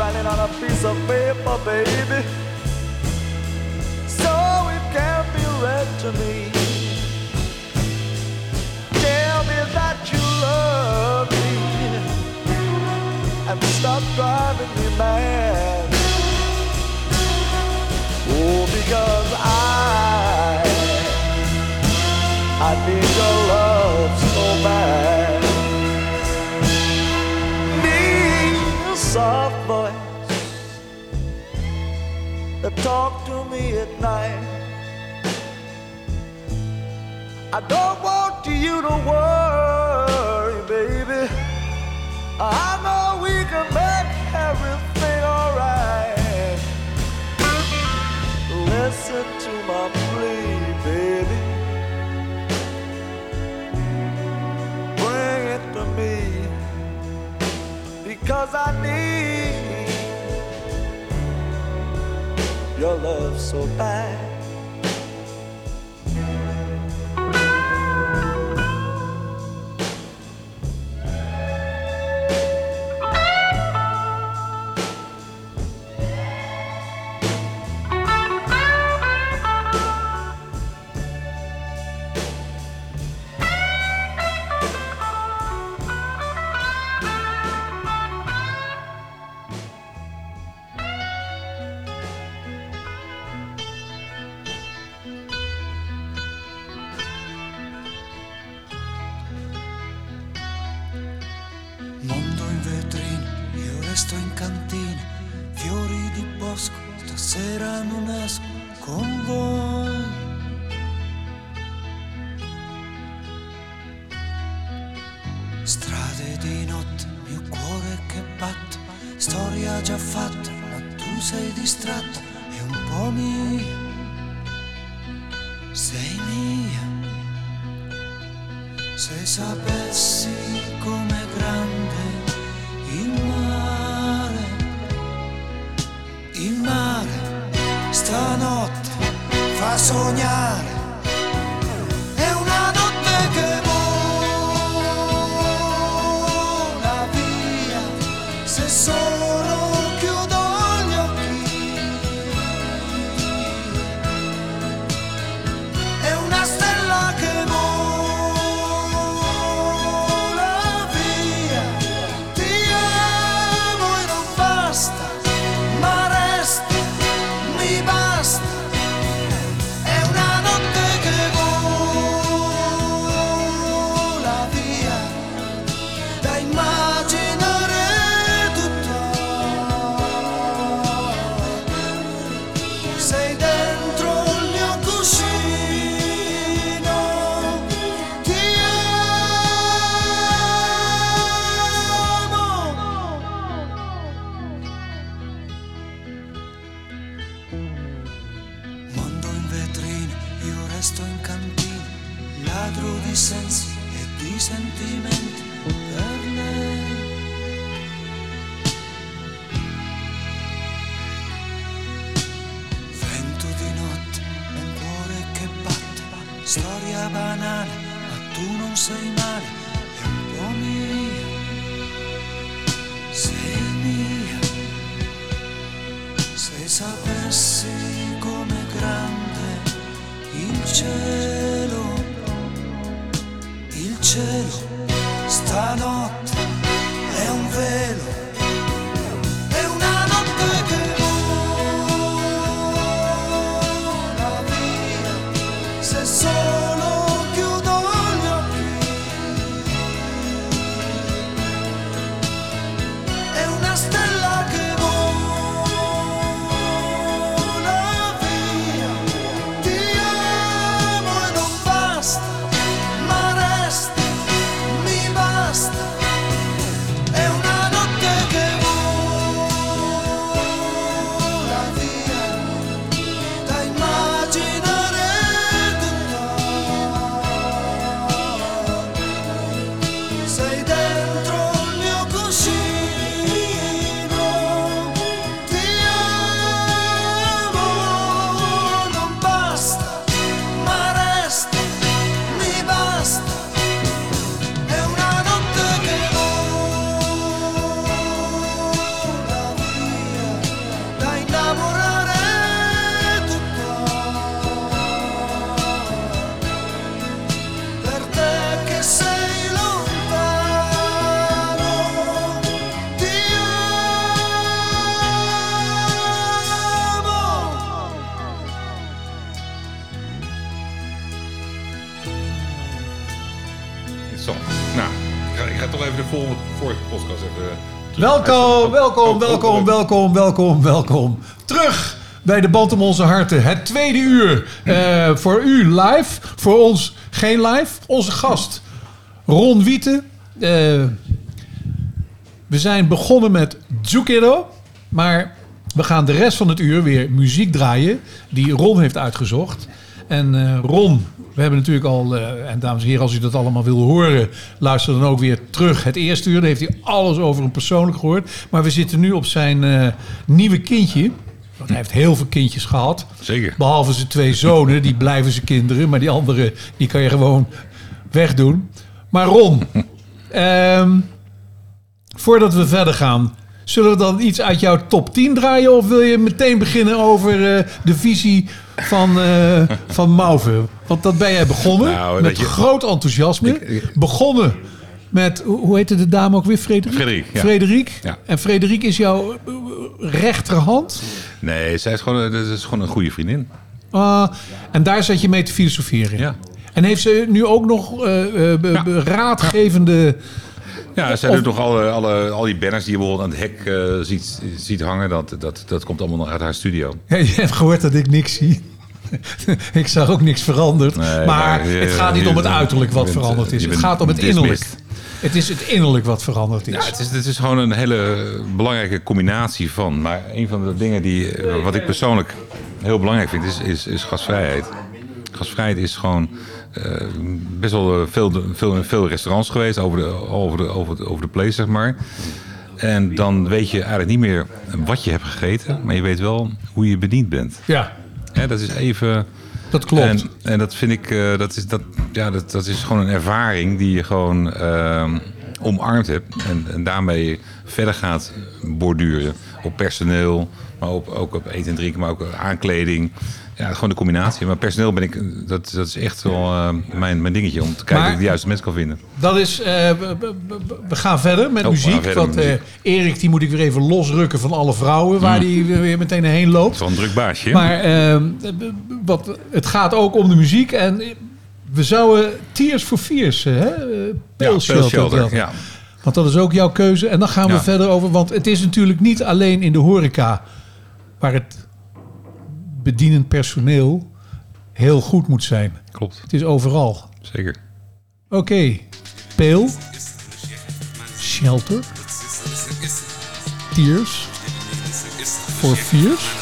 It on a piece of paper, baby, so it can be read to me. Tell me that you love me and stop driving me mad. Oh, because I, I need your talk to me at night. I don't want you to worry, baby. I know we can make everything alright. Listen to my plea, baby. Bring it to me because I need your love so bad. Resto in cantina, ladro di sensi e di sentimenti per lei. Vento di notte, un cuore che batte, storia banale, ma tu non sei male, 赤裸 Welkom, welkom, welkom, welkom, welkom, welkom. Terug bij de Band om onze harten. Het tweede uur eh, voor u live. Voor ons geen live. Onze gast Ron Wieten. Eh, we zijn begonnen met Zucchero. Maar we gaan de rest van het uur weer muziek draaien. Die Ron heeft uitgezocht. En eh, Ron, we hebben natuurlijk al... eh, en dames en heren, als u dat allemaal wil horen... luister dan ook weer terug het eerste uur. Dan heeft hij alles over hem persoonlijk gehoord. Maar we zitten nu op zijn eh, nieuwe kindje. Want hij heeft heel veel kindjes gehad. Zeker. Behalve zijn twee zonen, die blijven zijn kinderen. Maar die andere, die kan je gewoon wegdoen. Maar Ron, ehm, voordat we verder gaan... Zullen we dan iets uit jouw top 10 draaien? Of wil je meteen beginnen over eh, de visie van, eh van Mauve? Want dat ben jij begonnen Nou, met je- groot enthousiasme. begonnen met, hoe heette de dame ook weer? Frederik? Frederik, ja. Frederik. Ja. En Frederik is jouw eh, rechterhand. Nee, zij is gewoon, eh, dat is gewoon een goede vriendin. Ah, en daar zat je mee te filosoferen. Ja. En heeft ze nu ook nog raadgevende... Ja, zij Of- doet nog alle, alle, al die banners die je bijvoorbeeld aan het hek eh, ziet, ziet hangen. Dat, dat, dat komt allemaal nog uit haar studio. Ja, je hebt gehoord dat ik niks zie. ik zag ook niks veranderd. Nee, maar het gaat niet om het uiterlijk wat bent, veranderd is. Het gaat om het dismissed. innerlijk. Het is het innerlijk wat veranderd is. Ja, het is, het is gewoon een hele belangrijke combinatie van. Maar een van de dingen die, eh, wat ik persoonlijk heel belangrijk vind, is, is, is gasvrijheid. gasvrijheid is gewoon best wel eh, veel, veel, veel restaurants geweest over de, over, de, over, de, over de place, zeg maar. En dan weet je eigenlijk niet meer wat je hebt gegeten, maar je weet wel hoe je bediend bent. Ja, Hè, dat is even. dat klopt. En, en dat vind ik, eh, dat, is, dat, ja, dat, dat is gewoon een ervaring die je gewoon omarmd hebt. En, en daarmee verder gaat borduren op personeel, maar op, ook op eten en drinken, maar ook aankleding. Ja, gewoon de combinatie. Maar personeel ben ik, dat, dat is echt wel eh, mijn, mijn dingetje om te kijken of ik de juiste mensen kan vinden. Dat is, eh, we, gaan verder met Oh, muziek. verder want met eh. Erik, die moet ik weer even losrukken van alle vrouwen waar Mm. die weer meteen heen loopt. een druk baasje. Maar ehm, wat, het gaat ook om de muziek. En we zouden Tears for Fears, hè? eh, ja, ja. Want dat is ook jouw keuze. En dan gaan we Ja. verder over. Want het is natuurlijk niet alleen in de horeca waar het bedienend personeel heel goed moet zijn. Klopt, Het is overal. zeker. Oké, Pale, Shelter, Tears, for Fears.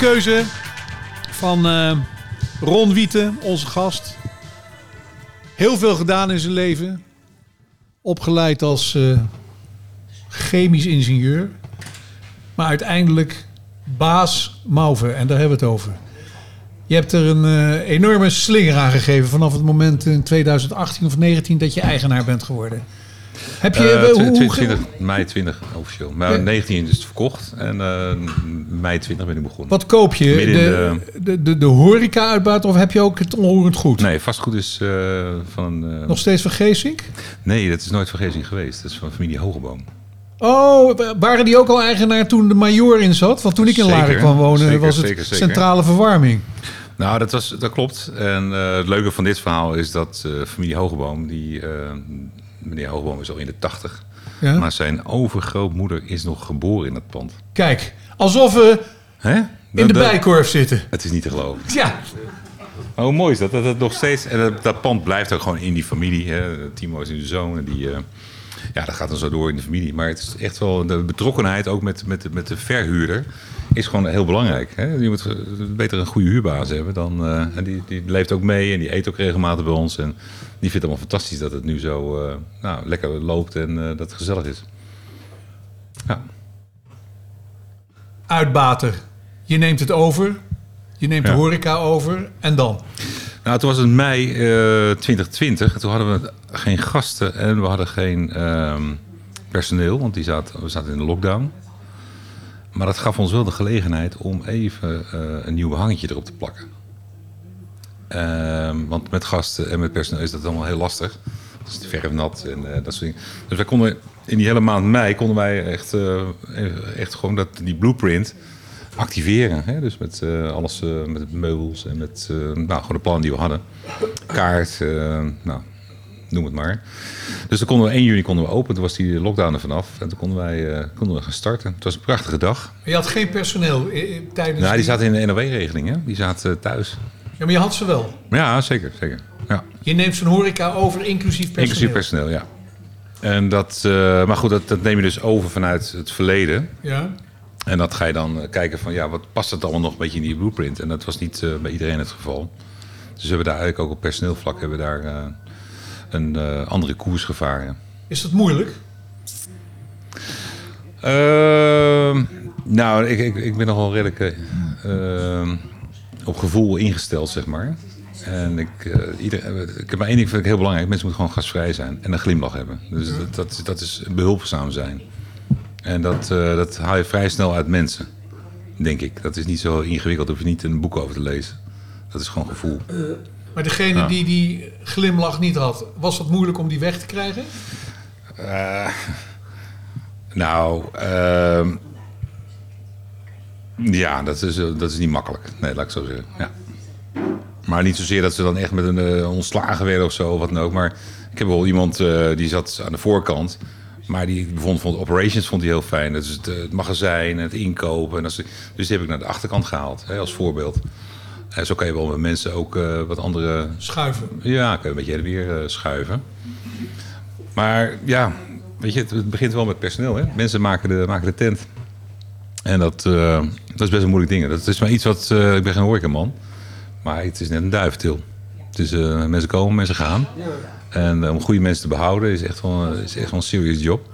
Keuze van eh, Ron Wieten, onze gast. Heel veel gedaan in zijn leven. Opgeleid als eh, chemisch ingenieur. Maar uiteindelijk baas Mauve. En daar hebben we het over. Je hebt er een eh, enorme slinger aan gegeven vanaf het moment in 2018 of 19 dat je eigenaar bent geworden. Heb je, Eh, hoe- tw- hoe- 20, mei 20 officieel. Maar Ja. 19 is het verkocht en eh, mei 20 ben ik begonnen. wat koop je? De, de, de, de horeca-uitbaat of heb je ook het onroerend goed? Nee, vastgoed is van... Nog steeds van Geesink? Nee, dat is nooit van Geesing geweest. Dat is van familie Hogeboom. Oh, wa- waren die ook al eigenaar toen de major in zat? Want toen ik in Zeker, Laren kwam wonen zeker, was het zeker, centrale verwarming. Nou, dat, was, dat klopt. En het leuke van dit verhaal is dat familie Hogeboom... Die, meneer Hogeboom is al in de 80. Ja. Maar zijn overgrootmoeder is nog geboren in dat pand. Kijk, alsof we Hè? in de dat- bijkorf zitten. Het is niet te geloven. Ja, Maar hoe mooi is dat? Dat het nog steeds. En dat, dat pand blijft ook gewoon in die familie. Hè. Timo is nu de zoon. En die, eh, ja, dat gaat dan zo door in de familie. Maar het is echt wel. De betrokkenheid ook met, met, de- met de verhuurder. Is gewoon heel belangrijk. Hè. Je moet eh, beter een goede huurbaas hebben. Dan, eh, en die, die leeft ook mee. En die eet ook regelmatig bij ons. En die vindt het allemaal fantastisch dat het nu zo eh, nou, lekker loopt. En eh, dat het gezellig is. Ja. uitbater. Je neemt het over. Je neemt de horeca over. En dan? Nou, toen was het mei eh 2020. Toen hadden we geen gasten en we hadden geen ehm, personeel, want die zaten, we zaten in de lockdown. Maar dat gaf ons wel de gelegenheid om even eh, een nieuw behangetje erop te plakken. Ehm, want met gasten en met personeel is dat allemaal heel lastig. Het is verf nat en eh, dat soort dingen. Dus wij konden in die hele maand mei konden wij echt, eh, echt gewoon dat, die blueprint activeren. Hè? Dus met eh, alles, eh, met meubels en met eh, nou, gewoon de plannen die we hadden. Kaart, nou, noem het maar. Dus dan konden we 1 juni konden we open. Toen was die lockdown er vanaf. En toen konden wij konden we gaan starten. Het was een prachtige dag. Je had geen personeel tijdens... Nou, die zaten in de NOW-regeling. hè? Die zaten thuis. Ja, maar je had ze wel. Ja, zeker. zeker. Ja. Je neemt zo'n horeca over, inclusief personeel. Inclusief personeel, ja. En dat, maar goed, dat, dat neem je dus over vanuit het verleden. Ja. En dat ga je dan eh, kijken van, ja, wat past het allemaal nog een beetje in die blueprint? En dat was niet eh, bij iedereen het geval. Dus we hebben daar eigenlijk ook op personeelvlak hebben we daar eh, een andere koers gevaren. Is dat moeilijk? Ehm, nou, ik, ik, ik ben nogal redelijk eh, ehm, op gevoel ingesteld, zeg maar. En ik, ieder, ik heb maar één ding vind ik heel belangrijk. Mensen moeten gewoon gastvrij zijn en een glimlach hebben. Dus dat, dat, dat is behulpzaam zijn. En dat, eh, dat haal je vrij snel uit mensen, denk ik. Dat is niet zo ingewikkeld, daar hoef je niet een boek over te lezen. Dat is gewoon gevoel. Maar degene Ja. die die glimlach niet had, was het moeilijk om die weg te krijgen? Eh, nou, ehm, ja, dat is, eh, dat is niet makkelijk. Nee, laat ik zo zeggen. Ja. Maar niet zozeer dat ze dan echt met een eh, ontslagen werden of zo, of wat dan ook. Maar ik heb wel iemand eh, die zat aan de voorkant. Maar die vond, vond operations vond hij heel fijn. Dus het, eh, het magazijn, het inkopen. En dat dus die heb ik naar de achterkant gehaald, hè, als voorbeeld. En zo kan je wel met mensen ook eh, wat andere... Schuiven. Ja, kan je een beetje heen en weer eh, schuiven. Maar ja, weet je, het, het begint wel met personeel. Hè? Mensen maken de, maken de tent. En dat, eh, dat is best een moeilijk ding. Dat is maar iets wat... eh, ik ben geen horecaman. Maar het is net een duiventil. Het is, eh, mensen komen, mensen gaan. En eh, om goede mensen te behouden is echt wel, is echt wel een serious job.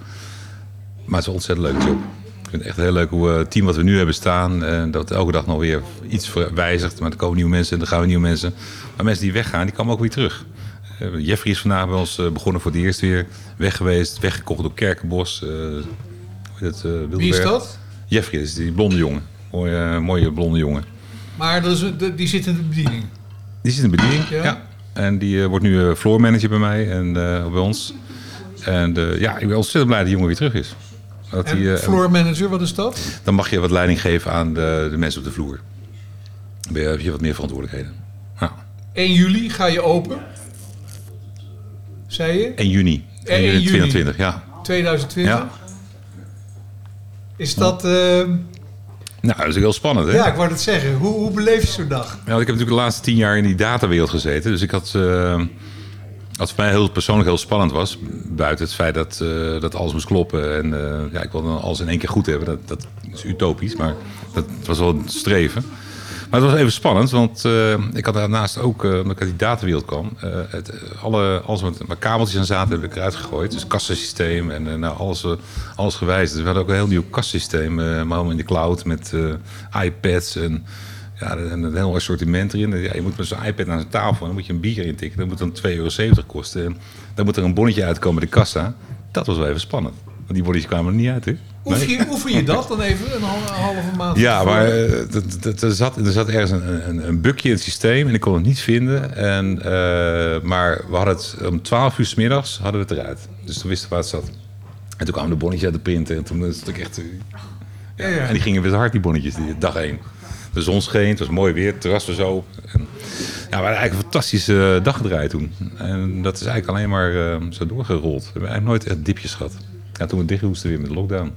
Maar het is een ontzettend leuke job. Ik vind het echt heel leuk hoe eh, het team wat we nu hebben staan... en dat elke dag nog weer iets wijzigt. Maar er komen nieuwe mensen en er gaan weer nieuwe mensen. Maar mensen die weggaan, die komen ook weer terug. Eh, Jeffrey is vandaag bij ons eh, begonnen voor het eerst weer. Weg geweest, weggekocht door Kerkenbos. eh, dat, eh, Wie is dat? Jeffrey, dat is die blonde jongen. Mooie, eh, mooie blonde jongen. Maar dat is, de- die zit in de bediening. Die zit in de bediening, Ja. ja. En die eh, wordt nu eh, floor manager bij mij en eh, bij ons. En ja, ik ben ontzettend blij dat die jongen weer terug is. Dat En die, floor manager, wat is dat? dan mag je wat leiding geven aan de, de mensen op de vloer. Dan ben je- heb je wat meer verantwoordelijkheden. Ja. 1 juli ga je open. Zei je? 1 juni. 1 1 juni juni. 2020, ja. 2020. Ja. Is dat... eh, Nou, dat is ook heel spannend, hè? ja, ik wou het zeggen. Hoe, hoe beleef je zo'n dag? Ja, want ik heb natuurlijk de laatste tien jaar in die datawereld gezeten. Dus ik had... eh wat voor mij heel persoonlijk heel spannend was... buiten het feit dat, eh, dat alles moest kloppen... en eh, ja, ik wilde alles in één keer goed hebben. Dat, dat is utopisch, maar dat was wel een streven. Maar het was even spannend, want eh, ik had daarnaast ook, eh, omdat ik uit die datawereld kwam, eh, het, alle, alles waar kabeltjes aan zaten, heb ik eruit gegooid. Dus kassasysteem en nou, alles, alles gewijzigd. Dus we hadden ook een heel nieuw kassasysteem, maar helemaal in de cloud met iPads en, ja, en een heel assortiment erin. Ja, je moet met zo'n iPad naar een tafel en dan moet je een bier intikken. Dat moet dan 2,70 euro kosten. En dan moet er een bonnetje uitkomen de kassa. Dat was wel even spannend. Want die bonnetjes kwamen er niet uit, hè? Oefen je, oefen je dat dan even een hal- een halve maand? Ja, maar eh, er, zat, er zat ergens een, een, een bukje in het systeem en ik kon het niet vinden. En, eh, maar we hadden het om 12 uur s middags hadden we het eruit. Dus toen wisten we waar het zat. En toen kwamen de bonnetjes uit de printer en toen was het ook echt... eh, Ja, ja. En die gingen best hard, die bonnetjes, die dag één. De zon scheen, het was mooi weer, het terras was open. En, ja, we hadden eigenlijk een fantastische eh, dag gedraaid toen. En dat is eigenlijk alleen maar eh, zo doorgerold. We hebben eigenlijk nooit echt dipjes gehad. Ja, toen we dicht moesten weer met de lockdown.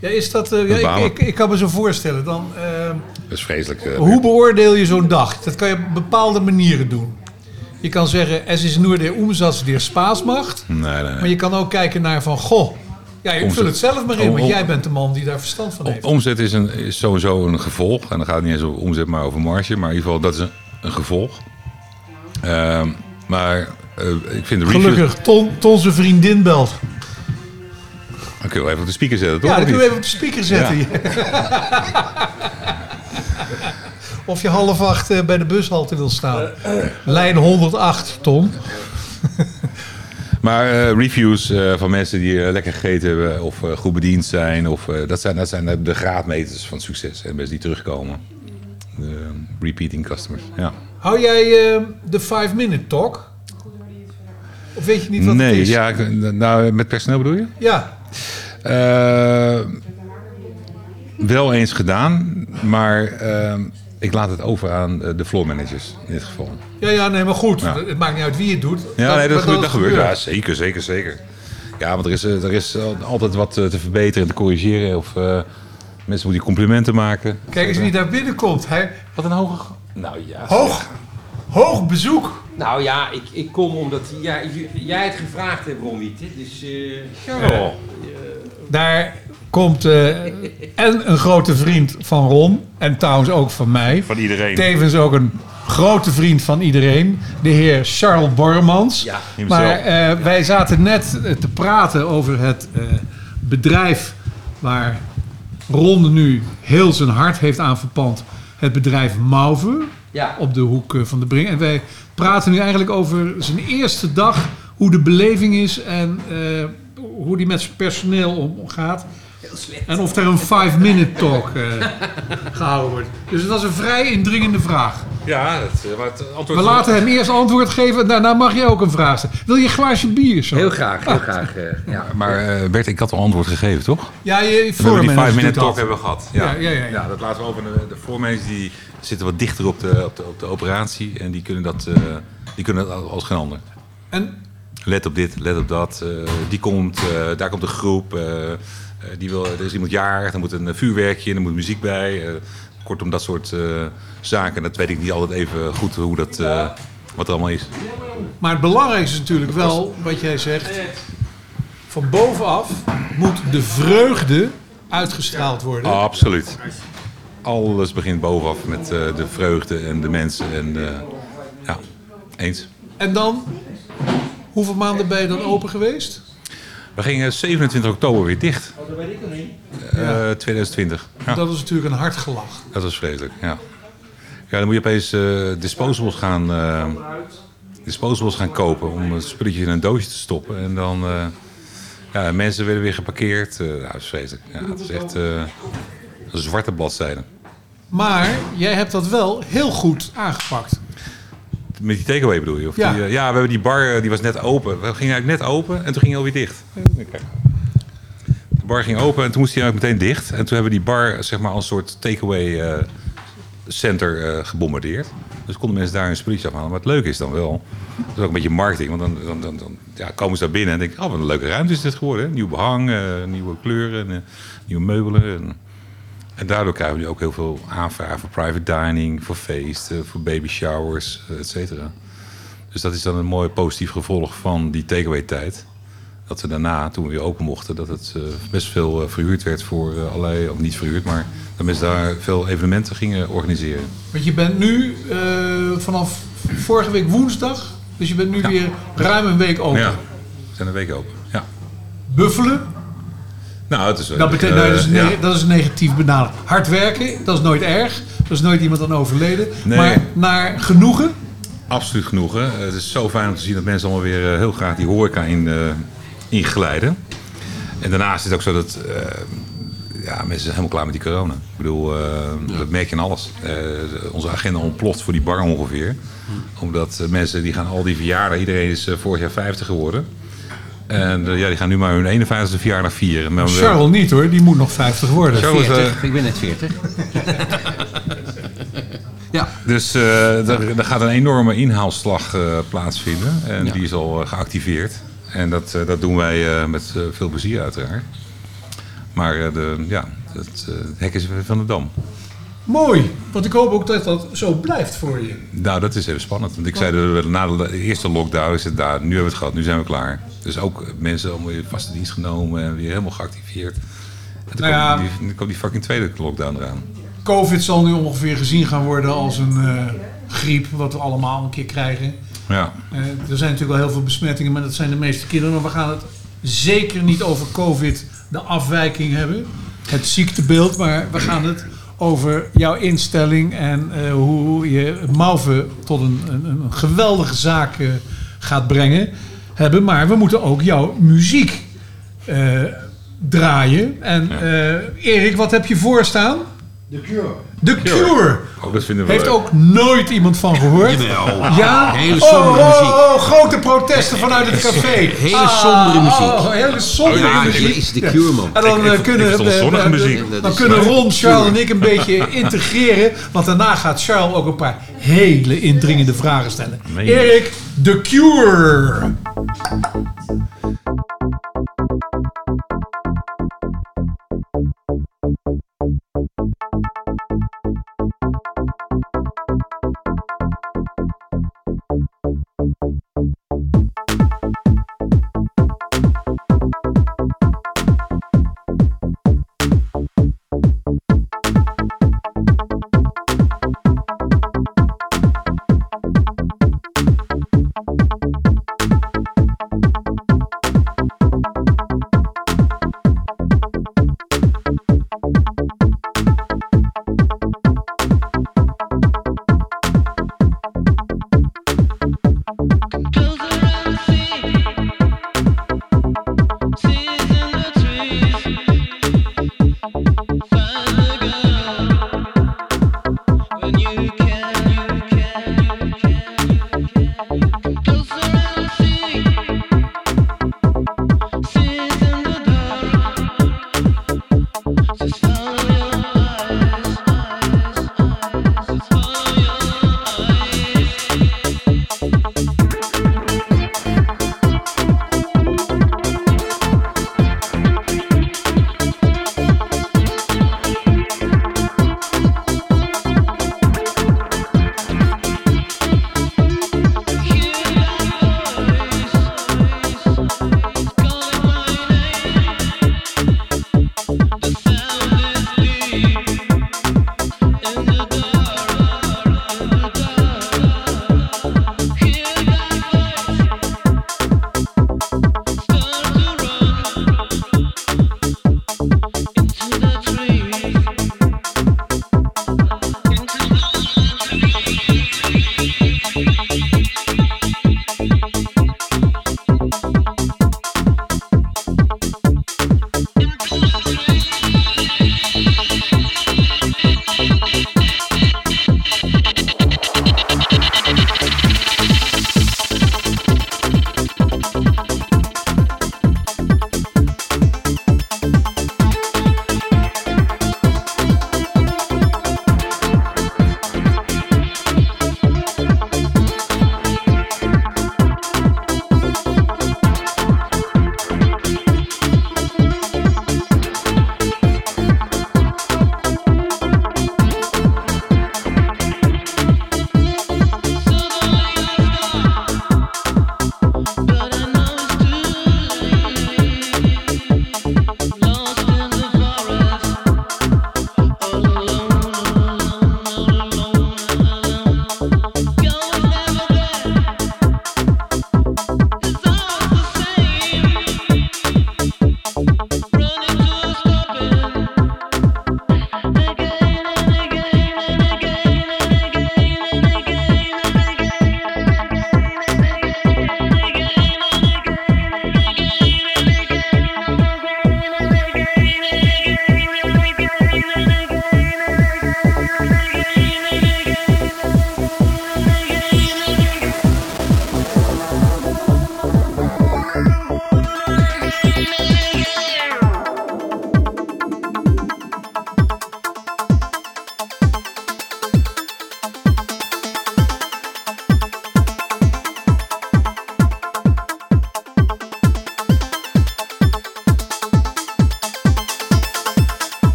Ja, is dat, eh, ja, ik, ik, ik kan me zo voorstellen. Dan, eh, Dat is vreselijk. eh, hoe beoordeel je zo'n dag? Dat kan je op bepaalde manieren doen. Je kan zeggen, es is nur der Umsatz der Spaß macht. Nee, nee, nee. Maar je kan ook kijken naar van, goh, ja, ik vul het zelf maar in, want jij bent de man die daar verstand van heeft. Omzet is, een, is sowieso een gevolg. En dan gaat het niet eens over omzet, maar over marge. Maar in ieder geval, dat is een, een gevolg. Ehm, maar ik vind de review... Gelukkig, Ton, Ton zijn vriendin belt. Dan wel even op de speaker zetten, toch? Ja, dan kun je niet? even op de speaker zetten. of je half acht eh, bij de bushalte wil staan. Lijn 108, Ton. Maar eh, reviews eh, van mensen die lekker gegeten hebben of goed bediend zijn. Of, dat, zijn dat zijn de- graadmeters van succes. En mensen die terugkomen. De repeating customers, ja. Hou jij de 5-minute talk? Of weet je niet wat nee, het is? ja, nou, met personeel bedoel je? Ja, Eh, wel eens gedaan, maar eh, ik laat het over aan eh, de floor managers in dit geval. ja, ja, nee, maar goed. Ja. Het maakt niet uit wie het doet. Ja, nee, dat, gebeurt, dat gebeurt. Ja, zeker, zeker, zeker. Ja, want er is, er is altijd wat te verbeteren en te corrigeren. Of mensen moeten complimenten maken. Kijk eens wie daar binnenkomt. Hij, Wat een hoge... Nou ja. hoog, hoog bezoek. Nou ja, ik, ik kom omdat jij, jij het gevraagd hebt, Ron hè? Dus, eh Charles. Daar komt eh, en een grote vriend van Ron. En trouwens ook van mij. Van iedereen. Tevens ook een grote vriend van iedereen. De heer Charles Bormans. Ja, maar eh, wij zaten net te praten over het eh, bedrijf waar Ron nu heel zijn hart heeft aan verpand. Het bedrijf Mauve Ja. op de hoek eh, van de Brink. En wij praten nu eigenlijk over zijn eerste dag. Hoe de beleving is en eh, hoe die met zijn personeel omgaat. Heel slecht. En of er een 5-minute talk eh, gehouden wordt. Dus dat is een vrij indringende vraag. Ja, dat, maar het antwoord... We laten hem eerst antwoord geven en daarna mag je ook een vraag stellen. Wil je een glaasje bier zo? Heel graag, heel graag. eh, ja. Maar eh, Bert, ik had al antwoord gegeven, toch? Ja, je We hebben die floormanager 5 minute doet talk hebben we gehad. Ja, ja, ja, ja. dat laten we over. De, de die zitten wat dichter op de, op de, op de operatie. En die kunnen dat, eh, die kunnen dat als geen ander. En Let op dit, let op dat. eh, die komt, eh, daar komt een groep. die wil, er is iemand jarig, er moet een vuurwerkje er moet muziek bij. kortom, dat soort zaken. Dat weet ik niet altijd even goed hoe dat, wat er allemaal is. Maar het belangrijkste is natuurlijk wel wat jij zegt. Van bovenaf moet de vreugde uitgestraald worden. Absoluut. Alles begint bovenaf met eh, de vreugde en de mensen. En, eh, ja, eens. En dan, hoeveel maanden ben je dan open geweest? We gingen 27 oktober weer dicht. dat weet ik nog niet. Eh, 2020. Ja, Dat is natuurlijk een hard gelach. dat was vreselijk. Ja. ja, dan moet je opeens eh, disposables gaan, eh, disposables gaan kopen om het spulletje in een doosje te stoppen. En dan, eh, ja, mensen werden weer geparkeerd. Eh, ja, dat is vreselijk. Ja, het is echt eh, zwarte bladzijde. Maar jij hebt dat wel heel goed aangepakt. Met die takeaway bedoel je? Of Ja. Die, eh, ja, we hebben die bar, eh, die was net open. We gingen eigenlijk net open en toen ging hij alweer dicht. De bar ging open en toen moest hij eigenlijk meteen dicht. En toen hebben we die bar zeg maar als soort takeaway eh, center gebombardeerd. Dus konden mensen daar een spulletje afhalen. Maar het leuke is dan wel, dat is ook een beetje marketing. Want dan, dan, dan, dan ja, komen ze daar binnen en denken, oh wat een leuke ruimte is dit geworden. Hè? Nieuw behang, eh, nieuwe kleuren, nieuwe meubelen. En, en daardoor krijgen we nu ook heel veel aanvragen voor private dining, voor feesten, voor baby showers, eh, et cetera. Dus dat is dan een mooi positief gevolg van die takeaway tijd. dat we daarna, toen we weer open mochten, dat het eh, best veel eh, verhuurd werd voor allerlei, of niet verhuurd, maar dat mensen daar veel evenementen gingen organiseren. Want je bent nu vanaf vorige week woensdag, dus je bent nu weer ruim een week open. Ja, we zijn een week open. Ja. Buffelen, Nou, het is. eh, dat, betekent, eh, nou, dat, is ja. ne- dat is negatief benaderd. Hard werken, dat is nooit erg. Er is nooit iemand aan overleden. Nee. Maar naar genoegen, Absoluut genoeg. Hè? Het is zo fijn om te zien dat mensen allemaal weer eh, heel graag die horeca in, eh inglijden. En daarnaast is het ook zo dat eh, ja, mensen zijn helemaal klaar met die corona. Ik bedoel, eh, dat merk je aan alles. Eh, onze agenda ontploft voor die bar ongeveer. Omdat eh, mensen die gaan al die verjaardagen, iedereen is eh, vorig jaar 50 geworden. En eh, ja, die gaan nu maar hun 51ste verjaardag vieren. Maar we- Charles niet hoor, die moet nog 50 worden. Charles, eh, 40. Ik ben net 40. ja. Dus eh daar, daar gaat een enorme inhaalslag eh, plaatsvinden. En Ja. die is al geactiveerd. En dat, eh, dat doen wij eh, met veel plezier uiteraard. Maar eh, de, ja, het, eh, het hek is weer van de dam. Mooi, want ik hoop ook dat dat zo blijft voor je. Nou, dat is even spannend. Want ik zei na de eerste lockdown is het daar. Nu hebben we het gehad, nu zijn we klaar. Dus ook mensen allemaal weer vaste dienst genomen en weer helemaal geactiveerd. En toen Nou ja. kwam, die, kwam die fucking tweede lockdown eraan. Covid zal nu ongeveer gezien gaan worden als een eh, griep, wat we allemaal een keer krijgen. Ja. Eh, er zijn natuurlijk wel heel veel besmettingen, maar dat zijn de meeste kinderen. Maar we gaan het zeker niet over COVID, de afwijking hebben, het ziektebeeld. Maar we gaan het over jouw instelling en eh, hoe je Mauve tot een, een, een geweldige zaak eh, gaat brengen hebben. Maar we moeten ook jouw muziek eh, draaien. En eh, Erik, wat heb je voorstaan? The Cure. The Cure. Oh, dat vinden we Heeft leuk. ook nooit iemand van gehoord. Jawel. Ja? Hele oh, sombere oh, muziek. oh, grote protesten vanuit het café. Hele Ah, sombere muziek. Oh, hele sombere Ja, muziek. dit is de Cure, man. En dan Ik- eh, ik- kunnen, ik vond zonnige muziek. dan kunnen Ron, Charles en ik een beetje integreren. Want daarna gaat Charles ook een paar hele indringende vragen stellen. Erik, The Cure.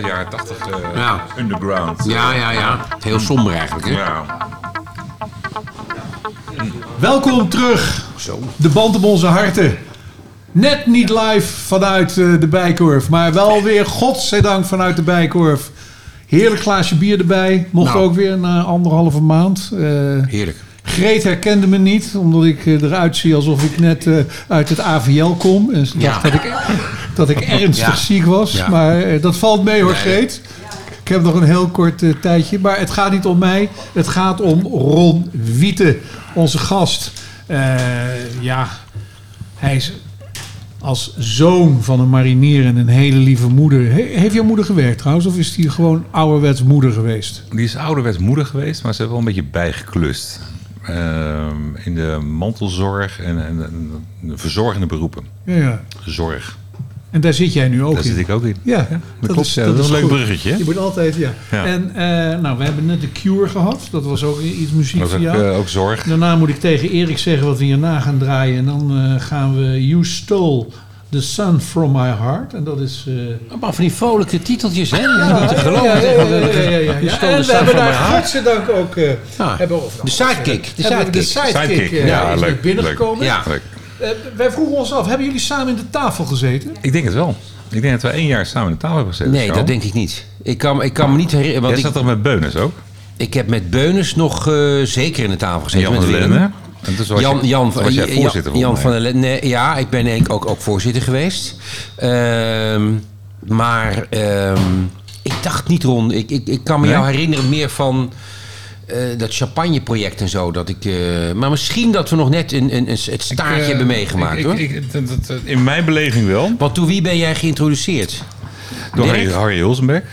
Ja, jaren 80 eh, Ja. underground. Ja, ja, ja. Heel somber eigenlijk, hè? Ja. Welkom terug. Zo. De band op onze harten. Net niet live vanuit eh, de Bijkorf, maar wel weer, godzijdank, vanuit de Bijkorf. Heerlijk glaasje bier erbij. Mocht Nou. ook weer na anderhalve maand. Eh, Heerlijk. Greet herkende me niet, omdat ik eruit zie alsof ik net eh, uit het AVL kom. En ze Ja. dacht dat ik, dat ik ernstig ziek was. Maar eh, dat valt mee hoor. Greet. Ik heb nog een heel kort eh, tijdje. Maar het gaat niet om mij. Het gaat om Ron Wiete, onze gast. Eh, ja, hij is als zoon van een marinier en een hele lieve moeder. He- heeft jouw moeder gewerkt trouwens? Of is die gewoon ouderwets moeder geweest? Die is ouderwets moeder geweest, maar ze heeft wel een beetje bijgeklust. Ehm, in de mantelzorg en, en, en de verzorgende beroepen. Ja, ja. Zorg. En daar zit jij nu ook Daar in. zit ik ook in. Ja, dat klopt. ja, dat is een leuk goed. bruggetje. Je moet altijd, ja. Ja. En eh, nou, we hebben net de Cure gehad. Dat was ook iets muziek voor ook, jou. eh, ook zorg. Daarna moet ik tegen Erik zeggen wat we hierna gaan draaien. En dan eh, gaan we You Stole the Sun from My Heart. En dat is... eh, Maar van die vrolijke titeltjes, hè? Ja, ja, geloven. ja, ja, ja, ja, En de we hebben daar godzijdank ook... eh Ja. hebben De sidekick. De we de sidekick. sidekick, Sidekick, eh, ja, is leuk, binnengekomen. Ja. Leuk. Eh, wij vroegen ons af, hebben jullie samen in de tafel gezeten? Ik denk het wel. Ik denk dat we één jaar samen aan de tafel hebben gezeten. Nee, dat denk ik niet. Ik kan, ik kan me niet herinneren. Want Jij ik, zat toch met Beunis ook? ik heb met Beunis nog eh, zeker in de tafel En gezeten. Jan met van der Jan, je, Jan, toen was jij Jan- voorzitter Jan, van der. Nee, ja, ik ben denk ik ook, ook voorzitter geweest. Ehm, maar ehm, ik dacht niet, Ron. Ik, ik, ik kan me Nee? jou herinneren meer van eh, dat champagneproject en zo. Dat ik, eh, maar misschien dat we nog net een, een, een, het staartje Eh, hebben meegemaakt, ik- hoor. ik- ik- dat- dat- in mijn beleving wel. Want door wie ben jij geïntroduceerd? Door Dirk? Harry, Harry Hulsenbeck.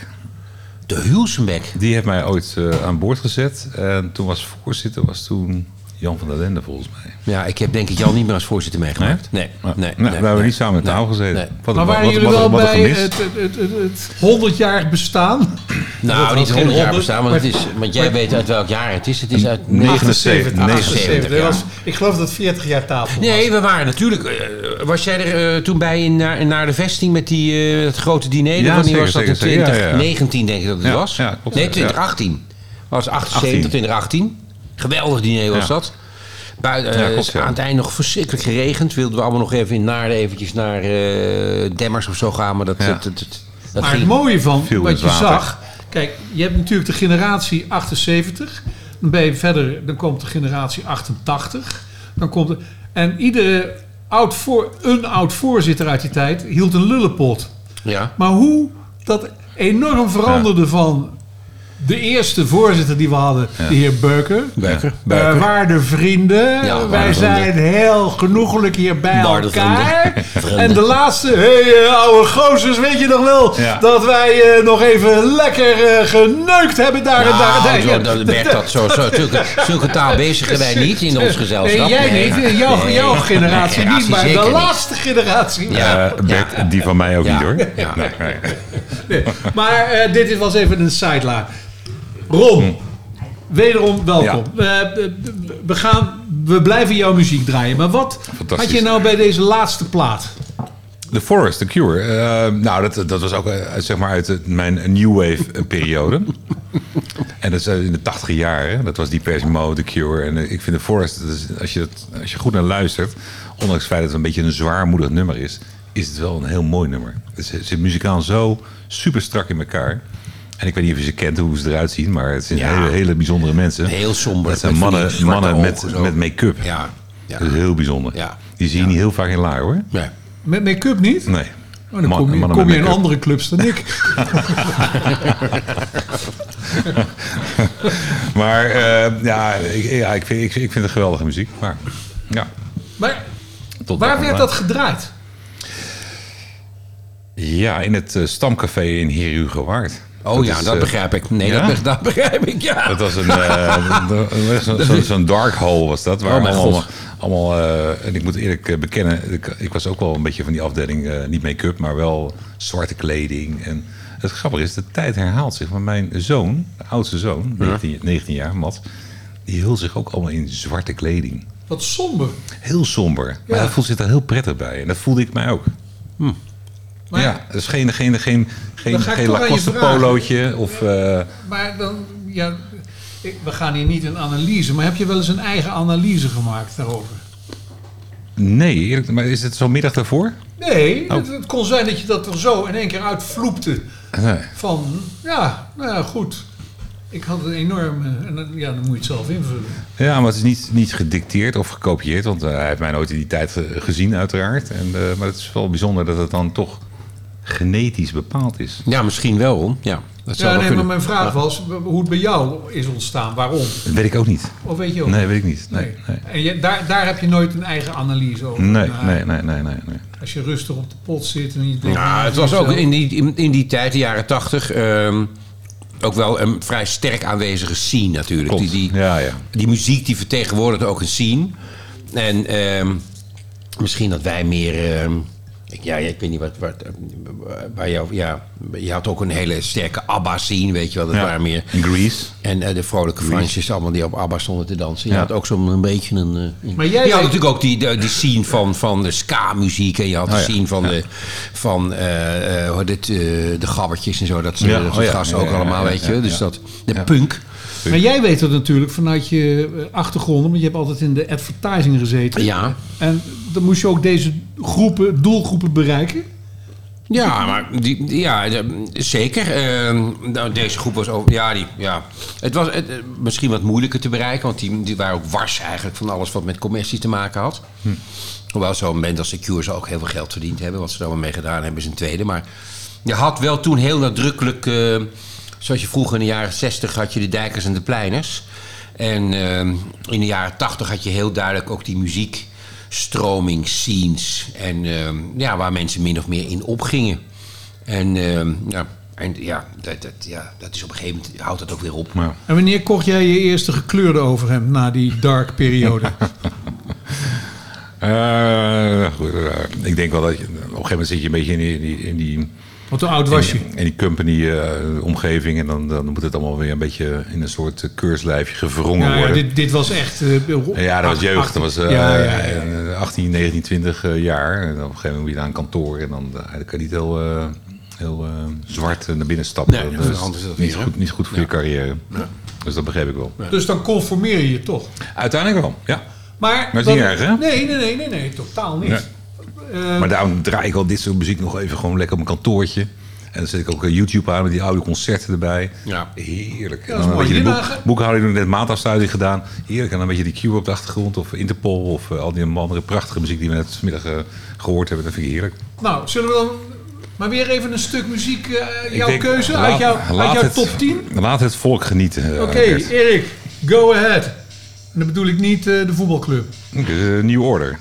De Hulsenbeck. Die heeft mij ooit aan boord gezet. En toen was voorzitter was toen Jan van der Lende volgens mij. Ja, ik heb denk ik Jan niet meer als voorzitter meegemaakt. Nee, nee, nee. Nou, we hebben nee. niet samen aan tafel gezeten. Nee. Wat, Maar waren wat- jullie wat- wel bij het, het, het, het, het 100-jarig bestaan? Nou, niet was geen 100 jaar 100, bestaan, want, maar- het is, want jij maar- weet uit welk jaar het is. Het is uit 79. 78, Dat ja. was- ik geloof dat het 40 jaar tafel was. Nee, we waren natuurlijk. eh, was jij er eh, toen bij in, naar, naar de vesting met die, eh, het grote diner? Ja, Wanneer zeker, was dat? zeker, in zeker. Ja, ja, ja. 2019 denk ik dat het Ja, was. ja, klopt, nee, ja. 2018. Was 78, 18. 2018. Geweldig diner was Ja. dat. Buiten, Ja, eh, klopt, ja. Aan het eind nog verschrikkelijk geregend. Wilden we allemaal nog even in Naarden eventjes naar eh, Demmers of zo gaan. Maar dat, Ja. dat, dat, dat, dat maar ging- het mooie van wat het je water. zag... Kijk, je hebt natuurlijk de generatie 78. Dan ben je verder, dan komt de generatie 88. Dan komt en iedere oud voor, een oud voorzitter uit die tijd hield een lullenpot. Ja. Maar hoe dat enorm veranderde van de eerste voorzitter die we hadden, de heer Beuker. Beuker, Eh, Beuker. waarde vrienden, Ja, wij zijn heel genoegelijk hier bij Waarde elkaar. vrienden. En de laatste, hé hey, eh, oude gozers, weet je nog wel Ja. dat wij eh, nog even lekker geneukt hebben daar en daar. en daar. Nou, zo, dan werd dat zo, zo, zulke, zulke taal bezigen wij niet in ons gezelschap. Nee, jij Nee. niet, jouw, Nee. jouw generatie Nee, niet, maar de niet. laatste generatie. Ja. Bert, die van mij ook Ja. niet hoor. Ja. Nee, nee. Nee, maar eh, dit was even een sideline. Ron, wederom welkom. Eh, we, gaan, we blijven jouw muziek draaien. Maar wat had je nou bij deze laatste plaat? The Forest, The Cure. Eh, nou, dat, dat was ook eh, zeg maar uit mijn New Wave periode. en dat is in de tachtige jaren. Dat was Depeche Mode, The Cure. En ik vind The Forest, dat is, als, je dat, als je goed naar luistert... ondanks het feit dat het een beetje een zwaarmoedig nummer is... is het wel een heel mooi nummer. Het zit muzikaal zo super strak in elkaar. En ik weet niet of je ze kent, hoe ze eruit zien... maar het zijn Ja. hele, hele bijzondere mensen. Heel somber. Het zijn mannen, mannen met, zo. met make-up. Ja. ja. Dat is heel bijzonder. Ja. Die zie je niet heel vaak in Laar, hoor. Nee. Met make-up niet? Nee. Oh, dan Man- kom je, kom je in andere clubs dan ik. Maar eh, ja, ik, ja ik, vind, ik, ik vind het geweldige muziek. Maar ja, Maar tot waar werd dat gedraaid? Ja, in het eh, stamcafé in Heer Oh ja, is, dat eh, begrijp ik. Nee, ja? dat, be- dat begrijp ik, ja. Dat was een eh, zo'n zo, zo'n dark hole was dat. Waar Oh, mijn allemaal, God. allemaal eh, en ik moet eerlijk bekennen, ik, ik was ook wel een beetje van die afdeling, eh, niet make-up, maar wel zwarte kleding. En het grappige is, de tijd herhaalt zich. Want mijn zoon, de oudste zoon, 19, 19 jaar, Mat, die hield zich ook allemaal in zwarte kleding. Wat somber. Heel somber. Maar hij voelt zich daar heel prettig bij. En dat voelde ik mij ook. Maar, ja, dus geen, geen, geen, geen, geen Lacoste polootje of... eh, maar dan, ja, we gaan hier niet een analyse, maar heb je wel eens een eigen analyse gemaakt daarover? nee, eerlijk, maar is het zo'n middag daarvoor? Nee, Oh. het, het kon zijn dat je dat er zo in één keer uitvloepte. Nee. Van, ja, nou ja, goed. Ik had een enorme... En ja, dan moet je het zelf invullen. Ja, maar het is niet, niet gedicteerd of gekopieerd, want eh, hij heeft mij nooit in die tijd ge- gezien, uiteraard. En, eh, maar het is wel bijzonder dat het dan toch genetisch bepaald is. Ja, misschien wel. Ja, dat zou Ja, nee, maar mijn vraag was hoe het bij jou is ontstaan. Waarom? Dat weet ik ook niet. Of weet je ook? Nee, weet ik niet. Nee, nee. En je, daar, daar heb je nooit een eigen analyse over? Nee, nee, nee, nee, nee, nee. Als je rustig op de pot zit en je denkt... Ja, nou, het was ook in die, in, in die tijd, de jaren tachtig, ehm, ook wel een vrij sterk aanwezige scene natuurlijk. Klopt. Die, die, Ja, ja. die muziek die vertegenwoordigt ook een scene. En ehm, misschien dat wij meer... ehm, ja, ik weet niet wat... wat eh, waar jou, ja, je had ook een hele sterke ABBA-scene, weet je wel. Dat Ja. waren meer... In Grease. En eh, de vrolijke. Fransjes, allemaal die op ABBA stonden te dansen. Je Ja. had ook zo'n een beetje een... eh, Maar jij je had natuurlijk ook die, de, die scene van, van de ska-muziek. En je had de Oh ja, scene van, ja. de, van eh, eh, eh, de gabbertjes en zo. Dat, Ja, dat soort oh ja, gasten ja, ook ja, allemaal, ja, weet je. ja, dus ja. dat, de Ja. Maar jij weet het natuurlijk vanuit je eh, achtergrond, want je hebt altijd in de advertising gezeten. Ja. En dan moest je ook deze groepen, doelgroepen bereiken. Ja, maar die, ja, de- zeker. Eh, nou, deze groep was over. Ja, die, ja. Het was het, eh, misschien wat moeilijker te bereiken, want die, die waren ook wars eigenlijk van alles wat met commercie te maken had. Hoewel zo'n band als Secure ze ook heel veel geld verdiend hebben, wat ze er allemaal mee gedaan hebben, is een tweede. Maar je had wel toen heel nadrukkelijk, zoals je vroeger in de jaren 60 had je de Dijkers en de Pleiners. En eh, in de jaren 80 had je heel duidelijk ook die muziekstroming, scenes. En eh, ja, waar mensen min of meer in opgingen. En, eh, ja, en ja, dat, dat, ja, dat is op een gegeven moment houdt dat ook weer op. Ja. En wanneer kocht jij je eerste gekleurde overhemd na die dark periode? Eh, goed, eh, ik denk wel dat je, op een gegeven moment zit je een beetje in die, in die, Want hoe oud was je? in die company eh, omgeving en dan, dan moet het allemaal weer een beetje in een soort eh, keurslijfje gevrongen Ja, ja, worden. dit, dit was echt... eh, Ja, dat was jeugd. Dat was eh, ja, ja, ja. eh, 18, 19, 20 eh, jaar. En op een gegeven moment moet je naar een kantoor. En dan kan je niet heel, eh, heel eh, zwart naar binnen stappen. Nee, dat is anders dat niet, goed, niet goed voor je carrière. Dus dat begreep ik wel. Dus dan conformeer je je toch. Uiteindelijk wel, ja. Maar, Maar het is niet erg, hè? Nee, nee, nee, nee, nee totaal niet. Eh, Maar daarom draai ik al dit soort muziek nog even gewoon lekker op mijn kantoortje. En dan zet ik ook eh, YouTube aan met die oude concerten erbij. Ja. Heerlijk. Ja, dat is een boek, boekhouding net maandafsluiting gedaan. Heerlijk. En dan een beetje die Cube op de achtergrond. Of Interpol. Of eh, al die andere prachtige muziek die we net vanmiddag eh, gehoord hebben. Dat vind ik heerlijk. Nou, zullen we dan maar weer even een stuk muziek, jouw denk, keuze, laat- uit, jouw, uit jouw het- top 10? Laat het volk genieten. Oké. Erik, go ahead. En dan bedoel ik niet de voetbalclub. New Order.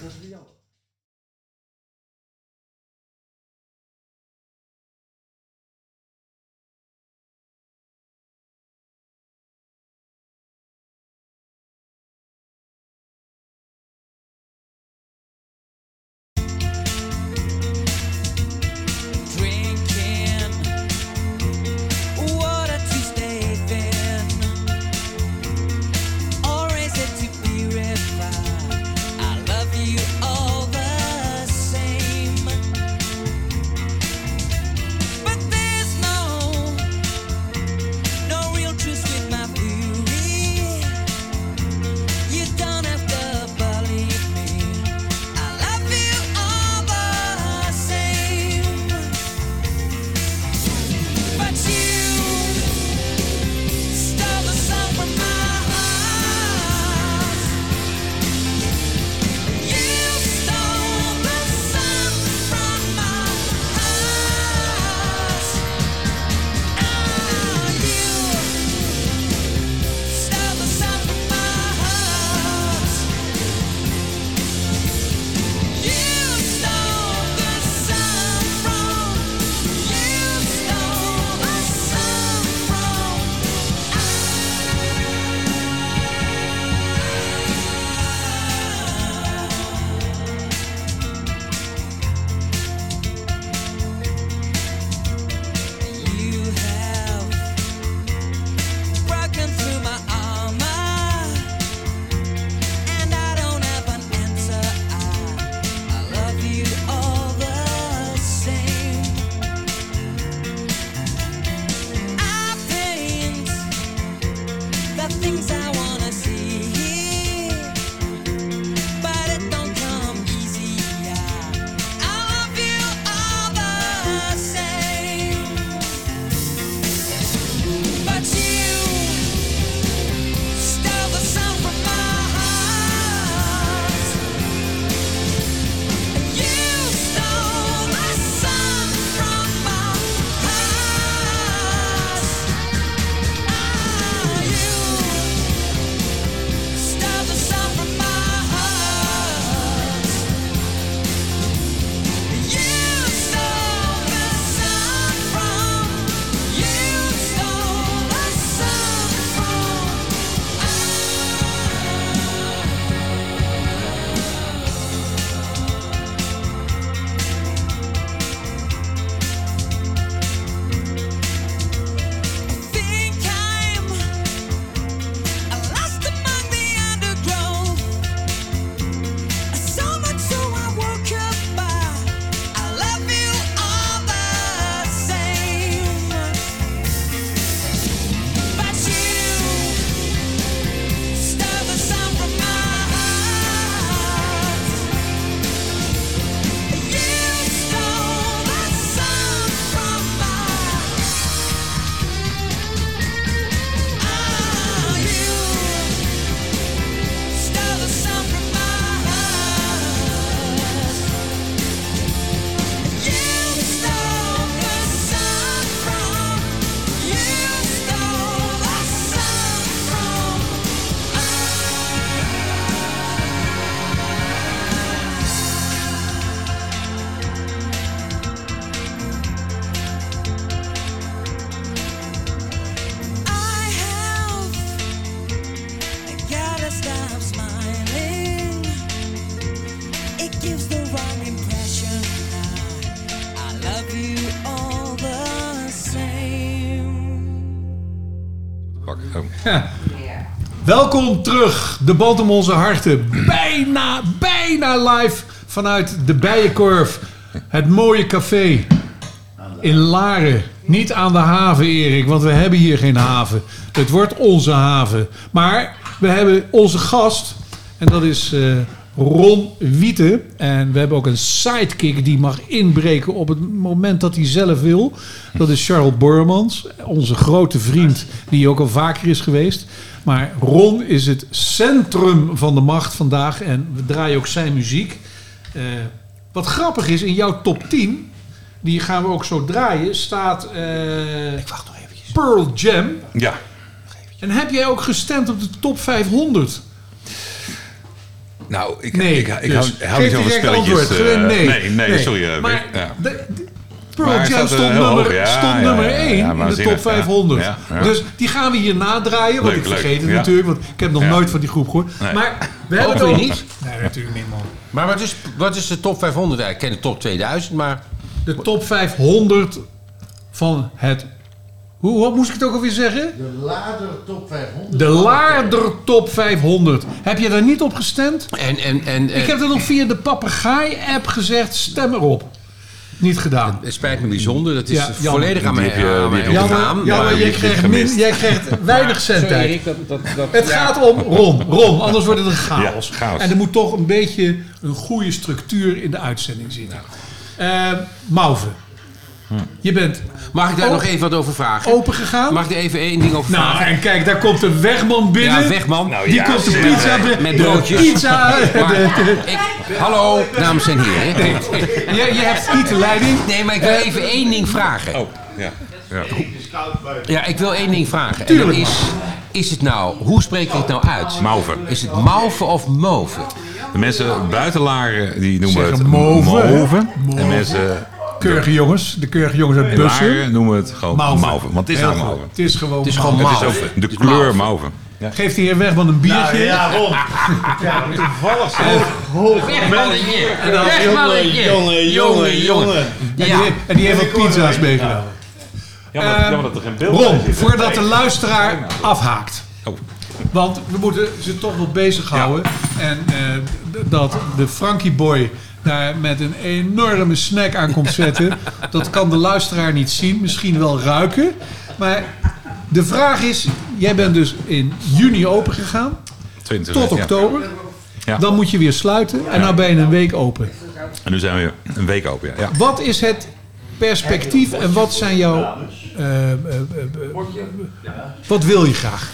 Welkom terug, de Baltimorese harten. Bijna, bijna live vanuit de Bijenkorf. Het mooie café in Laren. Niet aan de haven, Erik, want we hebben hier geen haven. Het wordt onze haven. Maar we hebben onze gast, en dat is eh, Ron Wieten. En we hebben ook een sidekick die mag inbreken op het moment dat hij zelf wil. Dat is Charles Bormans, onze grote vriend, die ook al vaker is geweest. Maar Ron is het centrum van de macht vandaag en we draaien ook zijn muziek. Eh, wat grappig is, in jouw top 10, die gaan we ook zo draaien, staat eh, Ik wacht nog eventjes. Pearl Jam. Ja. En heb jij ook gestemd op de top 500? Nou, ik, Nee, ik, ik, dus hou, niet geef zo van direct spelletjes. antwoord. eh, Nee, nee, nee, nee. sorry. eh, Maar ja. de- de- Pearl Maar hij Jam stond, nummer, hoog, ja, stond ja, nummer ja, 1 ja, in de top 500. ja, ja. Dus die gaan we hier nadraaien, want Leuk, ik leuk, vergeet het natuurlijk, want ik heb nog Ja. nooit van die groep gehoord. Nee. Maar we hebben het ook- niet? Nee, natuurlijk niet, man. Maar wat is, wat is de top 500 eigenlijk? Ik ken de top 2000, maar... De top 500 van het... Hoe, wat moest ik het ook alweer zeggen? De lader top 500. De Laarder top 500. Heb je daar niet op gestemd? En, en, en, Ik heb er nog via de papegaai-app gezegd, stem erop. Niet gedaan. Het spijt me bijzonder. Dat is Ja, volledig aan mij heb je- aan die mij heb je ontgaan. Jammer, maar- jammer die jij, krijgt min, jij krijgt weinig dat, dat, dat, Het ja. gaat om Ron. Ron, anders wordt het een chaos. Ja, chaos. En er moet toch een beetje een goede structuur in de uitzending zitten. Eh Mauve, je bent Mag ik daar nog even wat over vragen? open gegaan. Mag ik er even één ding over nou, vragen? en kijk, daar komt de wegman binnen. Ja, Wegman. Nou, Die ja, komt de pizza eh, binnen. met de broodjes. Pizza. Maar ik, hallo, dames en heren. je, je hebt niet de leiding. Nee, maar ik wil even één ding vragen. Oh, ja. ja. Ja, ik wil één ding vragen. En dat Tuurlijk. is, is het nou, hoe spreek ik het nou uit? Mauve. Is het mauve of mauve? De mensen buiten Laren die noemen Zeggen het mauve, hè? mauve. Mauve. En mensen Keurige jongens, de keurige jongens uit Bussen. Laren noemen het gewoon Mauve. mauve. Want het is nou mauve. Het is gewoon Het is gewoon Het is ook de kleur mauve. mauve. Ja. Geeft de heer Wegman een biertje. Nou ja, Ron. Ja, toevallig zijn Wegmannetje. En dan Wegmannetje. jongen, jongen, jongen. En, die, Ja. en die heeft ook pizza's meegenomen. Jammer, dat er geen beeld Ron, voordat de luisteraar afhaakt. Oh. Want we moeten ze toch wel bezighouden. En eh, d- dat de Frankie Boy daar met een enorme snack aan komt zetten... dat kan de luisteraar niet zien. Misschien wel ruiken. Maar de vraag is... Jij bent dus in juni open gegaan. 22, Tot ja. oktober. Ja. Dan moet je weer sluiten. En dan ben je een week open. En nu zijn we een week open. Ja. Ja. Wat is het perspectief en wat zijn jouw... eh, eh, eh, wat wil je graag?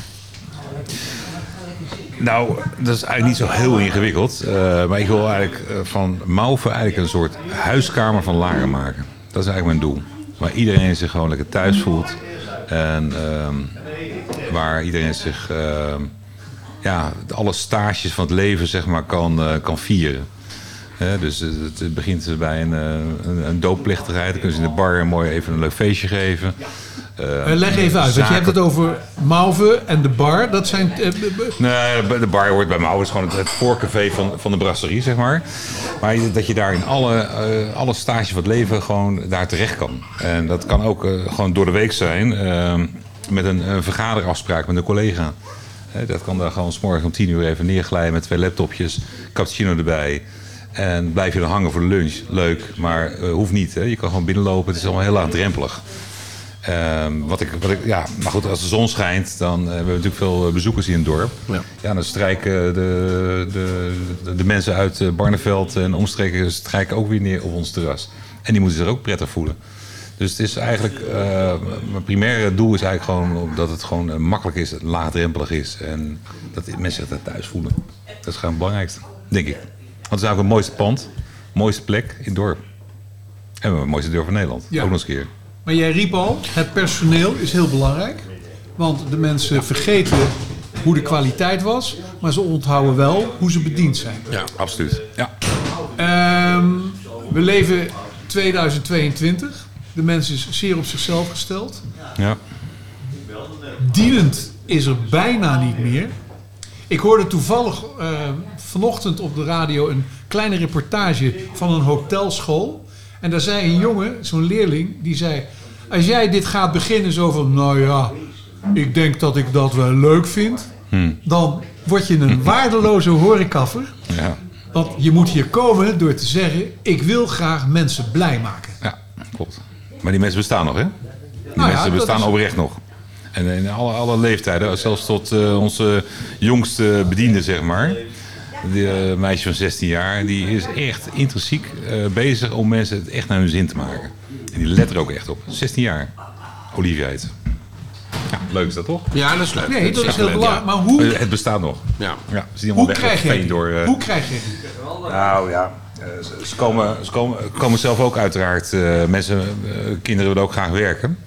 Nou, dat is eigenlijk niet zo heel ingewikkeld. Eh, maar ik wil eigenlijk eh, van Mauve eigenlijk een soort huiskamer van Laren maken. Dat is eigenlijk mijn doel. Waar iedereen zich gewoon lekker thuis voelt. En ehm, waar iedereen zich ehm, ja, alle stages van het leven zeg maar, kan, eh, kan vieren. Dus het, begint bij een, een, een doopplichtigheid. Dan kunnen ze in de bar mooi even een leuk feestje geven. Eh, Eh, leg even uit, want je hebt het over Mauve en de bar. Dat zijn... eh, Nee, de bar hoort bij. Het is gewoon het, het voorcafé van, van de brasserie, zeg maar. Maar dat je daar in alle, alle stages van het leven gewoon daar terecht kan. En dat kan ook gewoon door de week zijn. eh, met een, een vergaderafspraak met een collega. Dat kan daar gewoon s morgens om tien uur even neerglijden met twee laptopjes. Cappuccino erbij. En blijf je dan hangen voor de lunch. Leuk, maar hoeft niet. Hè. Je kan gewoon binnenlopen. Het is allemaal heel laagdrempelig. Ehm, wat ik, wat ik, ja, maar goed, als de zon schijnt, dan eh, hebben we natuurlijk veel eh, bezoekers hier in het dorp. Ja, dan strijken de, de, de, de mensen uit eh, Barneveld en omstreken strijken ook weer neer op ons terras. En die moeten zich ook prettig voelen. Dus het is eigenlijk, mijn primaire doel is eigenlijk gewoon dat het gewoon makkelijk is, laagdrempelig is. En dat mensen zich daar thuis voelen. Dat is gewoon het belangrijkste, denk ik. Want het is eigenlijk het mooiste pand, mooiste plek in het dorp. En het mooiste dorp van Nederland, Ja. ook nog eens een keer. Maar jij riep al, het personeel is heel belangrijk. Want de mensen vergeten hoe de kwaliteit was. Maar ze onthouden wel hoe ze bediend zijn. Ja, absoluut. Ja. Ehm, we leven 2022. De mens is zeer op zichzelf gesteld. Ja. Dienend is er bijna niet meer. Ik hoorde toevallig eh, vanochtend op de radio een kleine reportage van een hotelschool. En daar zei een jongen, zo'n leerling, die zei... Als jij dit gaat beginnen zo van, nou ja, ik denk dat ik dat wel leuk vind... Hmm. dan word je een waardeloze horecaffer. Ja. Want je moet hier komen door te zeggen, ik wil graag mensen blij maken. Ja, klopt. Maar die mensen bestaan nog, hè? Die Nou mensen bestaan is- oprecht nog. En in alle, alle leeftijden, zelfs tot eh, onze jongste bediende, zeg maar. Die eh, meisje van 16 jaar, die is echt intrinsiek eh, bezig om mensen het echt naar hun zin te maken. En die let er ook echt op. 16 jaar. Olivia heet. Ja, leuk is dat toch? Ja, dat is leuk. Nee, dat is heel leuk, belangrijk. ja. Maar hoe, Eh, Het bestaat nog. Ja. Ja, ze allemaal hoe krijg je door... eh, Hoe krijg je het? Nou ja, eh, ze, komen, ze komen, komen zelf ook uiteraard. eh, mensen, eh, kinderen willen ook graag werken.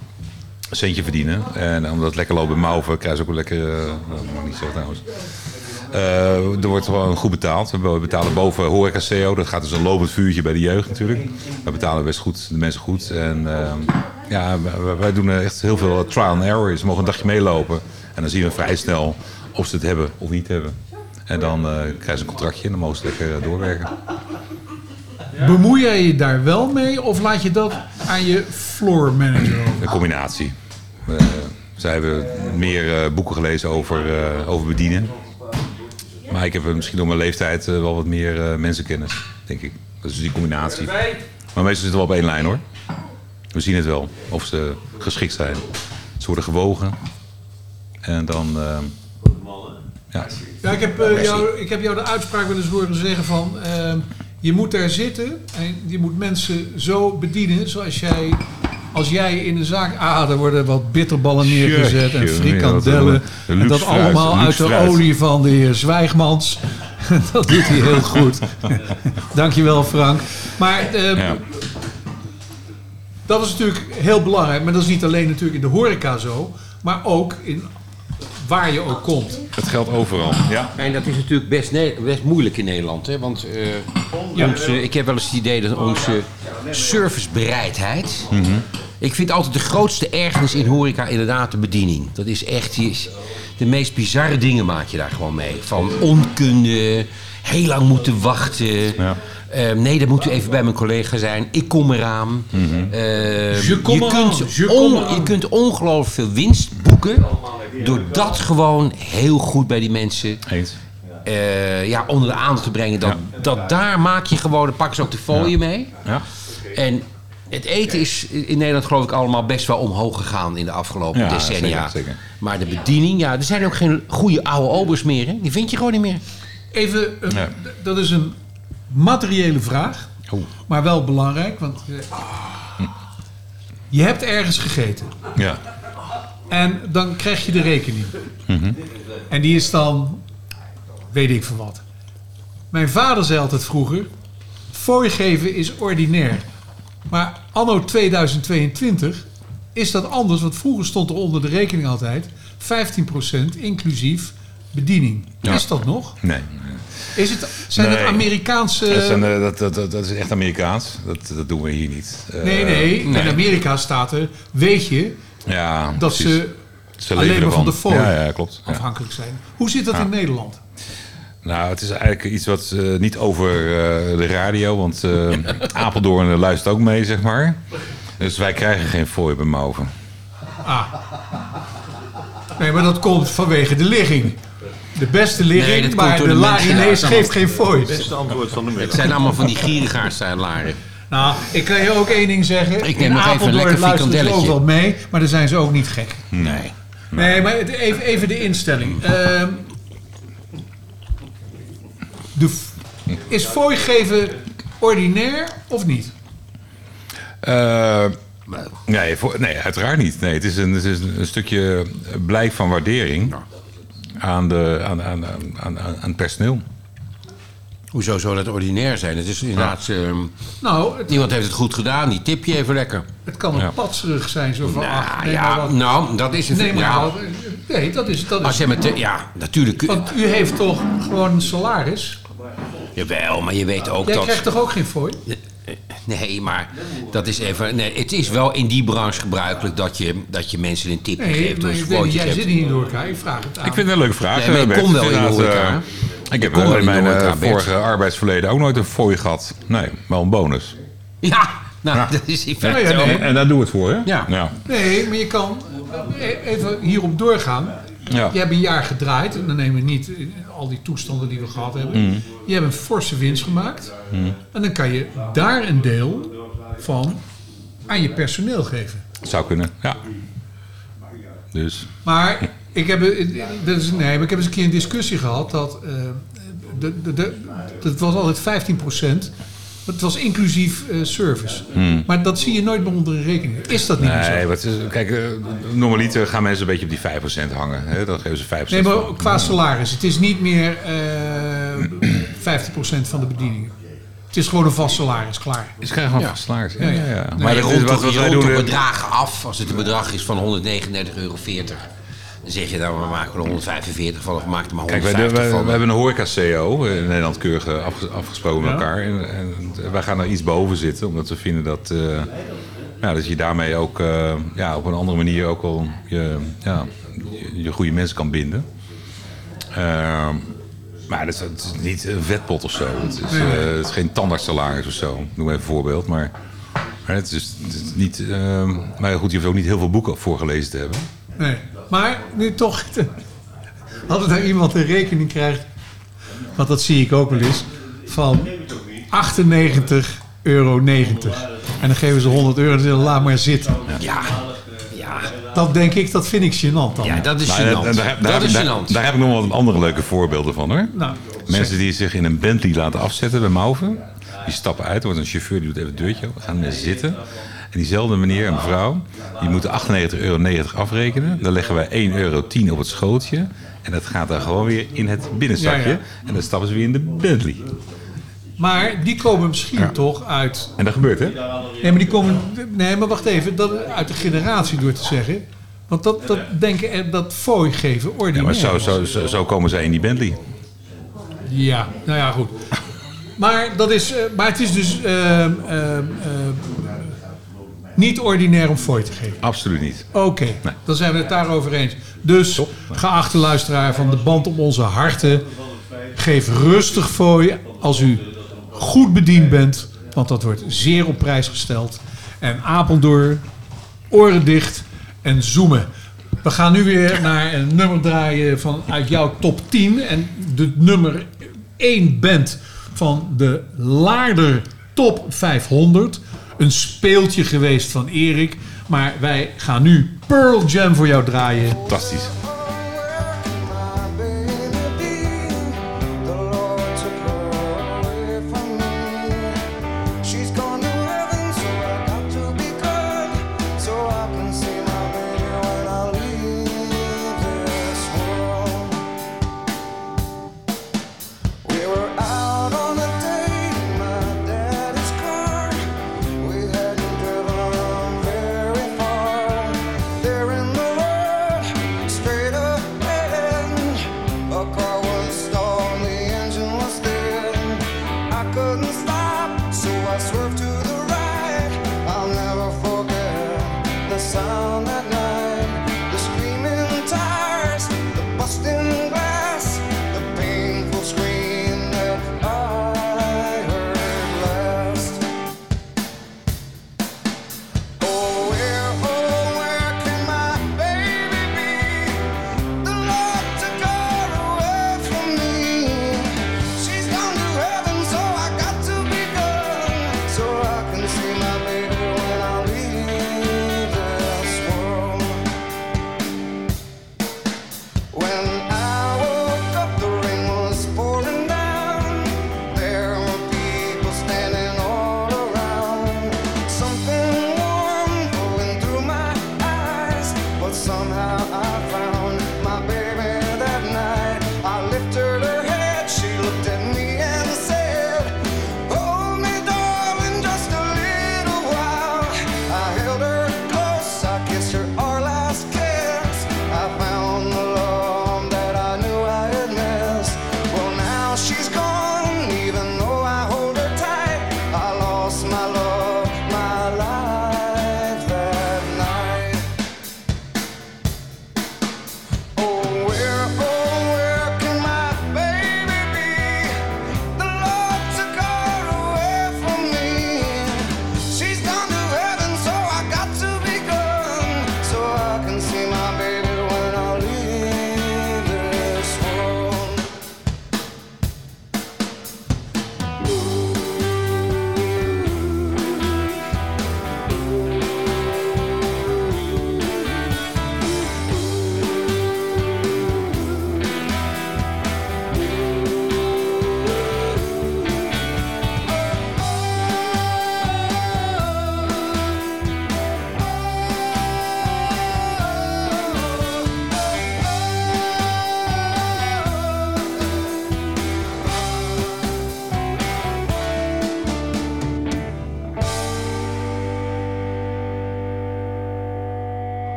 Een centje verdienen. En omdat het lekker loopt bij Mauven, krijgen ze ook wel lekker... eh, nou, dat mag niet zo trouwens. Eh, er wordt gewoon goed betaald. We betalen boven horeca CO. Dat gaat dus een lopend vuurtje bij de jeugd natuurlijk. We betalen best goed, de mensen goed. En eh, ja, wij, doen echt heel veel trial and error. Ze mogen een dagje meelopen. En dan zien we vrij snel of ze het hebben of niet hebben. En dan eh, krijgen ze een contractje en dan mogen ze lekker eh, doorwerken. Bemoei jij je daar wel mee of laat je dat aan je floor manager over? Een combinatie. Eh, zij hebben meer boeken gelezen over, over bedienen. Maar ik heb eh, misschien door mijn leeftijd eh, wel wat meer eh, mensenkennis, denk ik. Dat is die combinatie. Maar meestal zitten we op één lijn hoor. We zien het wel, of ze geschikt zijn. Ze worden gewogen. En dan... ja. Ja, ik heb, jou, ik heb jou de uitspraak wel eens horen zeggen van... je moet daar zitten en je moet mensen zo bedienen zoals jij... Als jij in de zaak... Ah, er worden wat bitterballen neergezet en frikandellen. En dat allemaal uit de olie van de heer Zwijgmans. dat doet hij heel goed. Dankjewel Frank. Maar ehm, Ja. dat is natuurlijk heel belangrijk. Maar dat is niet alleen natuurlijk in de horeca zo. Maar ook in waar je ook komt. Het geldt overal. Ja. En dat is natuurlijk best, best moeilijk in Nederland. Hè? Want eh, onze, ik heb wel eens het idee dat onze servicebereidheid... Mhm. Ik vind altijd de grootste ergernis in horeca inderdaad de bediening. Dat is echt... je is- De meest bizarre dingen maak je daar gewoon mee. Van onkunde, heel lang moeten wachten... Eh, nee, dan moet u even bij mijn collega zijn. Ik kom eraan. Eh, Je kom je, eraan, kunt je on- kom eraan. je kunt ongelooflijk veel winst boeken... door dat gewoon heel goed bij die mensen eh, ja, onder de aandacht te brengen. Dat, dat daar maak je gewoon, dan pakken ze ook de folie mee. Ja. En het eten is in Nederland geloof ik allemaal best wel omhoog gegaan in de afgelopen Ja, decennia. zeker, zeker. Maar de bediening, ja, er zijn ook geen goede oude obers meer. Hè? Die vind je gewoon niet meer. Even, eh, Ja. dat is een materiële vraag. Oh. Maar wel belangrijk, want eh, je hebt ergens gegeten. Ja. En dan krijg je de rekening. En die is dan, weet ik veel wat. Mijn vader zei altijd vroeger, fooi geven is ordinair. Maar anno 2022 is dat anders, want vroeger stond er onder de rekening altijd 15% inclusief bediening. Ja. Is dat nog? Nee. Is het, zijn Nee. het Amerikaanse... Dat, zijn, eh, dat, dat, dat, dat is echt Amerikaans. Dat, dat doen we hier niet. Eh, nee, nee, In Amerika staat er, weet je Ja, dat precies. ze, Ze alleen leven maar van ervan. de fooi Ja, ja, klopt. Afhankelijk zijn. Hoe zit dat Ja. in Nederland? Nou, het is eigenlijk iets wat eh, niet over eh, de radio, want eh, Apeldoorn luistert ook mee, zeg maar. Dus wij krijgen geen fooi bij Mauven. Ah. Nee, maar dat komt vanwege de ligging. De beste ligging, Nee, maar de de larinees geeft geen fooi. Beste antwoord van de Het zijn allemaal van die gierigaardsluilaren. Nou, ik kan je ook één ding zeggen. Ik neem in nog even lekker luisteren ze ook frikandelletje. wel mee, maar dan zijn ze ook niet gek. Nee. Nee, maar even, even de instelling. Ehm, de, is fooi geven ordinair of niet? Eh, nee, voor, nee, uiteraard niet. Nee, het is een, het is een, stukje blijk van waardering aan, de, aan, aan, aan, aan, aan het personeel. Hoezo zou dat ordinair zijn? Het is inderdaad... ehm, Nou, het, Niemand heeft het goed gedaan, die tip je even lekker. het kan een Ja. patserig zijn. Zo van, Nou, ja, wat. nou, dat is het. Nee, maar wat- nee, dat is... Dat als is je met de, ja, natuurlijk. want u heeft toch gewoon een salaris? Jawel, maar je weet ook Jij dat. krijgt toch ook geen fooi? Nee, maar dat is even. Nee, het is wel in die branche gebruikelijk dat je, dat je mensen een tipje Nee, geeft. maar Dus weet jij zit niet in de horeca. Ik vraag het aan. Ik vind het een leuke vraag. Nee, maar ik eh, kom wel in de horeca. eh, Ik heb in mijn horeca, eh, Bert. vorige arbeidsverleden ook nooit een fooi gehad. Nee, wel een bonus. Ja, nou, dat is in feite Ja, ja, nee. ook- En daar doe het voor, hè? Ja. ja. Nee, maar je kan even hierop doorgaan. Ja. Je hebt een jaar gedraaid. En dan nemen we niet eh, al die toestanden die we gehad hebben. Mm. Je hebt een forse winst gemaakt. Mm. En dan kan je daar een deel van aan je personeel geven. Zou kunnen, ja. Dus, Maar ik heb, eh, dat is, nee, maar ik heb eens een keer een discussie gehad dat de, de, de, dat was altijd 15 Het was inclusief eh, service. Hmm. Maar dat zie je nooit meer onder een rekening. Is dat niet meer zo? nee, wat is, kijk, eh, normaliter gaan mensen een beetje op die 5% hangen. Hè? Dan geven ze 5% Nee, maar van. qua salaris. Het is niet meer eh 50% van de bedieningen. Het is gewoon een vast salaris, klaar. Ze krijgen gewoon Ja. vast salaris. Ja, Ja, ja. Maar je dat is toch, wat wij doen. bedragen af. Als het een bedrag is van 139,40 euro. Dan zeg je dan, we maken er 145 van of we maken er maar Kijk, wij, 150 wij- van. we hebben een horeca-CO in Nederland keurig eh, afges- afgesproken met elkaar. En, en wij gaan er iets boven zitten, omdat we vinden dat, eh, ja, dat je daarmee ook eh, ja, op een andere manier ook wel je, ja, je, je goede mensen kan binden. Ehm, maar dat is, het is niet een vetpot of zo. Het is, eh, het is geen tandartssalaris of zo. Ik Noem even een voorbeeld. Maar, maar het, is, het is niet. ehm, maar goed, je hoeft ook niet heel veel boeken voorgelezen te hebben. Nee. Maar nu toch, als er iemand een rekening krijgt, want dat zie ik ook wel eens, van 98,90 euro. En dan geven ze 100 euro en zeggen laat maar zitten. Ja, ja. Dat denk ik, dat vind ik gênant dan. ja, dat is gênant. eh, daar, daar, dat heb- is daar- gênant. daar heb ik nog wel wat andere leuke voorbeelden van hoor. Nou, Mensen die zich in een Bentley laten afzetten bij Mauven. Die stappen uit, er wordt een chauffeur die doet even het deurtje open. Gaan zitten. En diezelfde meneer en mevrouw, die moeten 98,90 euro afrekenen. Dan leggen wij 1,10 euro op het schootje. En dat gaat dan gewoon weer in het binnenzakje. Ja, ja. En dan stappen ze weer in de Bentley. maar die komen misschien toch uit... En dat gebeurt hè? Nee, maar die komen... Nee, maar wacht even. Dat, uit de generatie door te zeggen. Want dat, dat denken, er- dat fooi geven Ja, ordinair. maar zo, zo, zo, zo komen zij in die Bentley. Ja, nou ja, goed. Maar, dat is, eh, maar het is dus ehm, niet ordinair om fooi te geven. Absoluut niet. Oké, dan zijn we het daarover eens. Dus, geachte luisteraar van de band om onze harten... geef rustig fooi als u goed bediend bent... want dat wordt zeer op prijs gesteld. En Apeldoorn, oren dicht en zoomen. We gaan nu weer naar een nummer draaien van uit jouw top 10. En de nummer 1 band van de Laarder Top 500. Een speeltje geweest van Erik. Maar wij gaan nu Pearl Jam voor jou draaien. Fantastisch.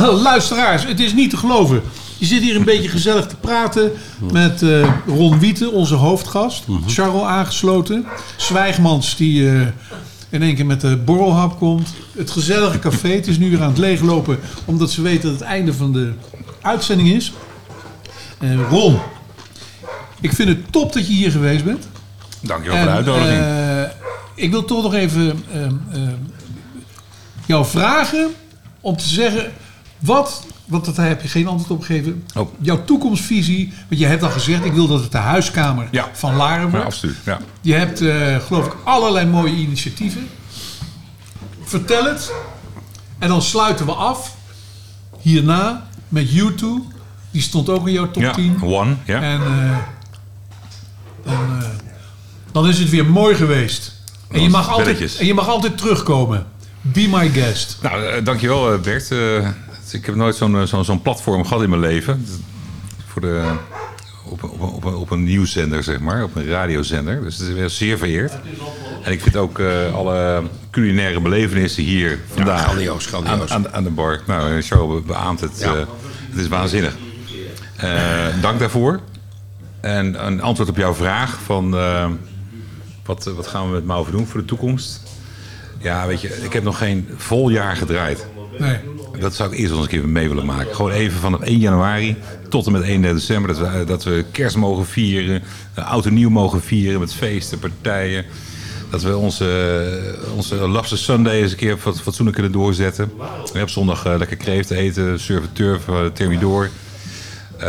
Wel luisteraars, het is niet te geloven. Je zit hier een beetje gezellig te praten met eh, Ron Wieten, onze hoofdgast. Charles aangesloten. Zwijgmans die eh, in één keer met de borrelhap komt. Het gezellige café, het is nu weer aan het leeglopen... omdat ze weten dat het einde van de uitzending is. Eh, Ron, ik vind het top dat je hier geweest bent. Dankjewel voor de uitnodiging. ik wil toch nog even jou vragen om te zeggen wat, want dat heb je geen antwoord op gegeven. Oh. Jouw toekomstvisie, want je hebt al gezegd, ik wil dat het de huiskamer Ja. van Laren Ja, wordt. absoluut. Ja. Je hebt, eh, geloof ik, allerlei mooie initiatieven. Vertel het. En dan sluiten we af. Hierna met U2. Die stond ook in jouw top Ja, 10. One, ja. En eh, dan, eh, dan is het weer mooi geweest. En je, mag altijd, en je mag altijd terugkomen. Be my guest. Nou, dankjewel Bert. Eh, ik heb nooit zo'n eh, zo'n zo'n platform gehad in mijn leven. Voor de, op, op, op, op een nieuwszender, zeg maar. Op een radiozender. Dus het is weer zeer vereerd. En ik vind ook eh, alle culinaire belevenissen hier vandaag grandioos, grandioos. Aan, aan, aan de bar. Nou, Show beaamt het. Ja. eh, het is waanzinnig. Eh, dank daarvoor. En een antwoord op jouw vraag van... eh, wat, wat gaan we met Mauve doen voor de toekomst? Ja, weet je, ik heb nog geen vol jaar gedraaid. Nee. Dat zou ik eerst wel eens een keer mee willen maken. Gewoon even vanaf 1 januari tot en met 1 december. Dat we, dat we kerst mogen vieren. eh, Oud en nieuw mogen vieren met feesten, partijen. Dat we onze, onze Lapse Sunday eens een keer wat fatsoenlijk kunnen doorzetten. We op zondag eh, lekker kreeft eten, surf turf, thermidor. Eh, we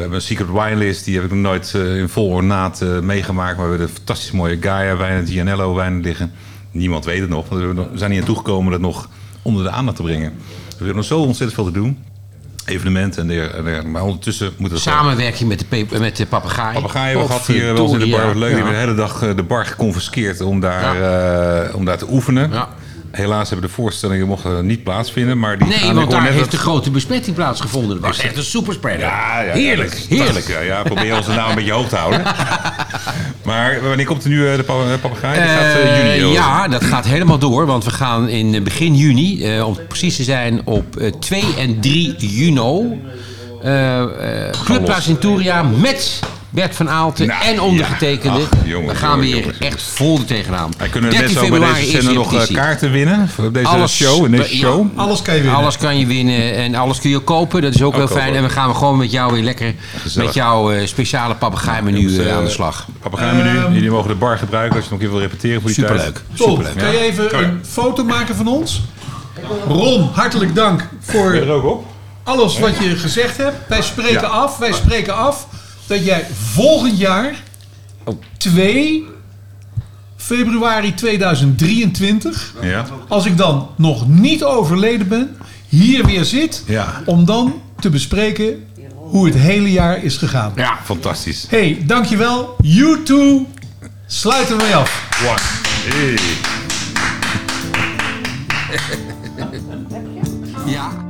hebben een secret wine list, die heb ik nog nooit eh, in vol ornaat eh, meegemaakt. Maar we hebben een fantastisch mooie Gaia wijnen, Gianello wijnen liggen. Niemand weet het nog, want nog- we zijn niet aan toegekomen dat nog onder de aandacht te brengen. We hebben nog zo ontzettend veel te doen. Evenementen en dergelijke. Maar ondertussen moeten we gewoon- Samenwerking met de, met de papegaai. Hebben we gehad hier wel eens in de bar. Leuk. Die hebben de hele dag eh, de bar geconfiskeerd om daar, eh, om daar te oefenen. Helaas hebben de voorstellingen mochten niet plaatsvinden. Maar die Nee, want daar net heeft dat- de grote besmetting plaatsgevonden. Dat was echt een superspreader. Ja, ja, heerlijk, ja, heerlijk. Ja, ja, probeer ons nou een beetje hoog te houden. Maar wanneer komt er nu eh, de pa- papegaai? Dat gaat eh, Eh, juni. ja, dat gaat helemaal door. Want we gaan in begin juni, om precies te zijn op eh, 2 en 3 juni... Club los. La Centuria met Bert van Aalten Nou, en ondergetekende. ja. Ach, jongens, we gaan weer echt vol er tegenaan. En kunnen de 13 mensen ook bij februari deze zender nog eh, kaarten winnen? Voor deze Alles- show, in deze ja, show? Alles kan je winnen. Alles kan je winnen en alles kun je kopen. Dat is ook, Ook heel fijn. kopen. En we gaan gewoon met jou weer lekker Gezellig. met jouw eh, speciale papegaaimenu eh, aan de slag. Papegaaimenu. Ehm, Jullie mogen de bar gebruiken als je nog een keer wil repeteren voor die Superleuk. tijd. Superleuk. kan je even een foto maken van ons? Ron, hartelijk dank voor Ben je er ook op? alles wat je gezegd hebt. Wij spreken Ja. af, wij spreken af dat jij volgend jaar Oh. 2 februari 2023, Ja. als ik dan nog niet overleden ben, hier weer zit Ja. om dan te bespreken hoe het hele jaar is gegaan. Ja. Fantastisch. Hey, dankjewel. You too. Sluiten we mee af. One. Hey. Ja.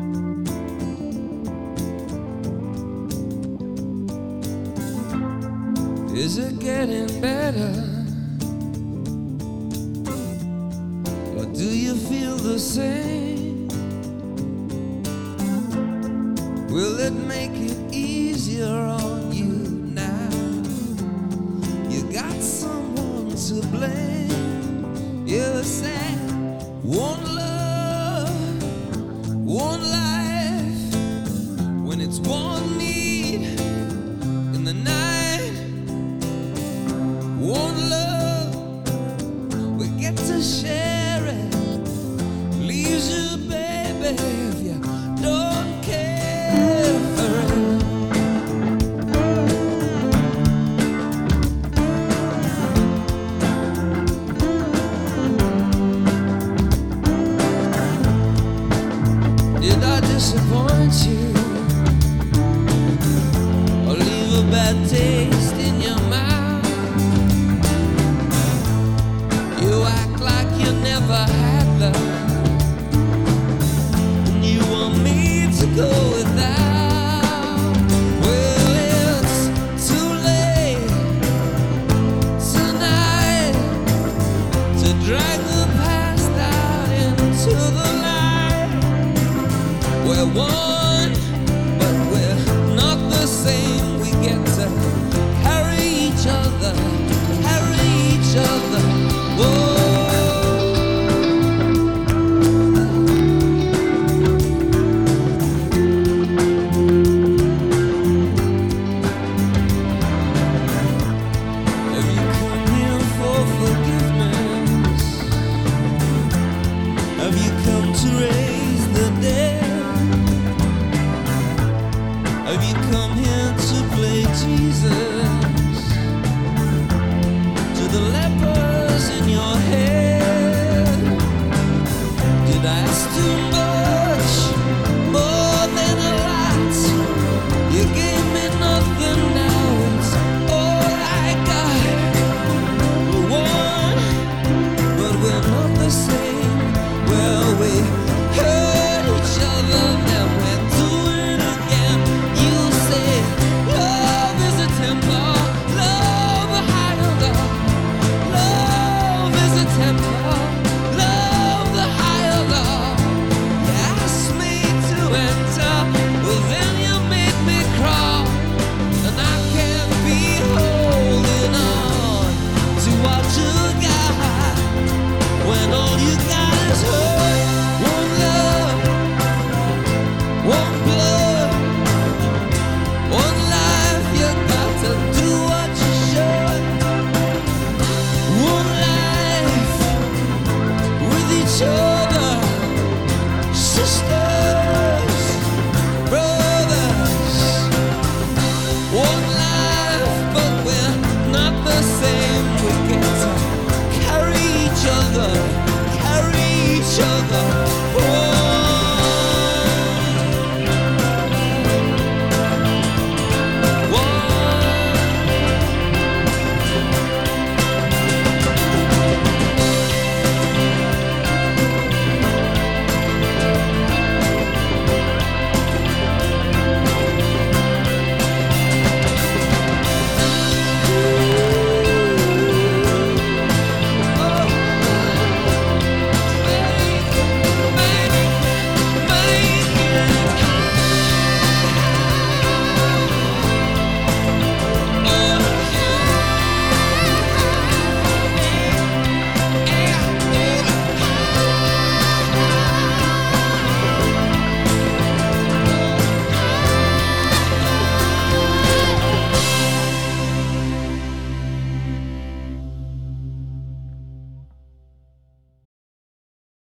Is it getting better? Or do you feel the same? Will it make it easier on you now? You got someone to blame. You said one love, one life. When it's one need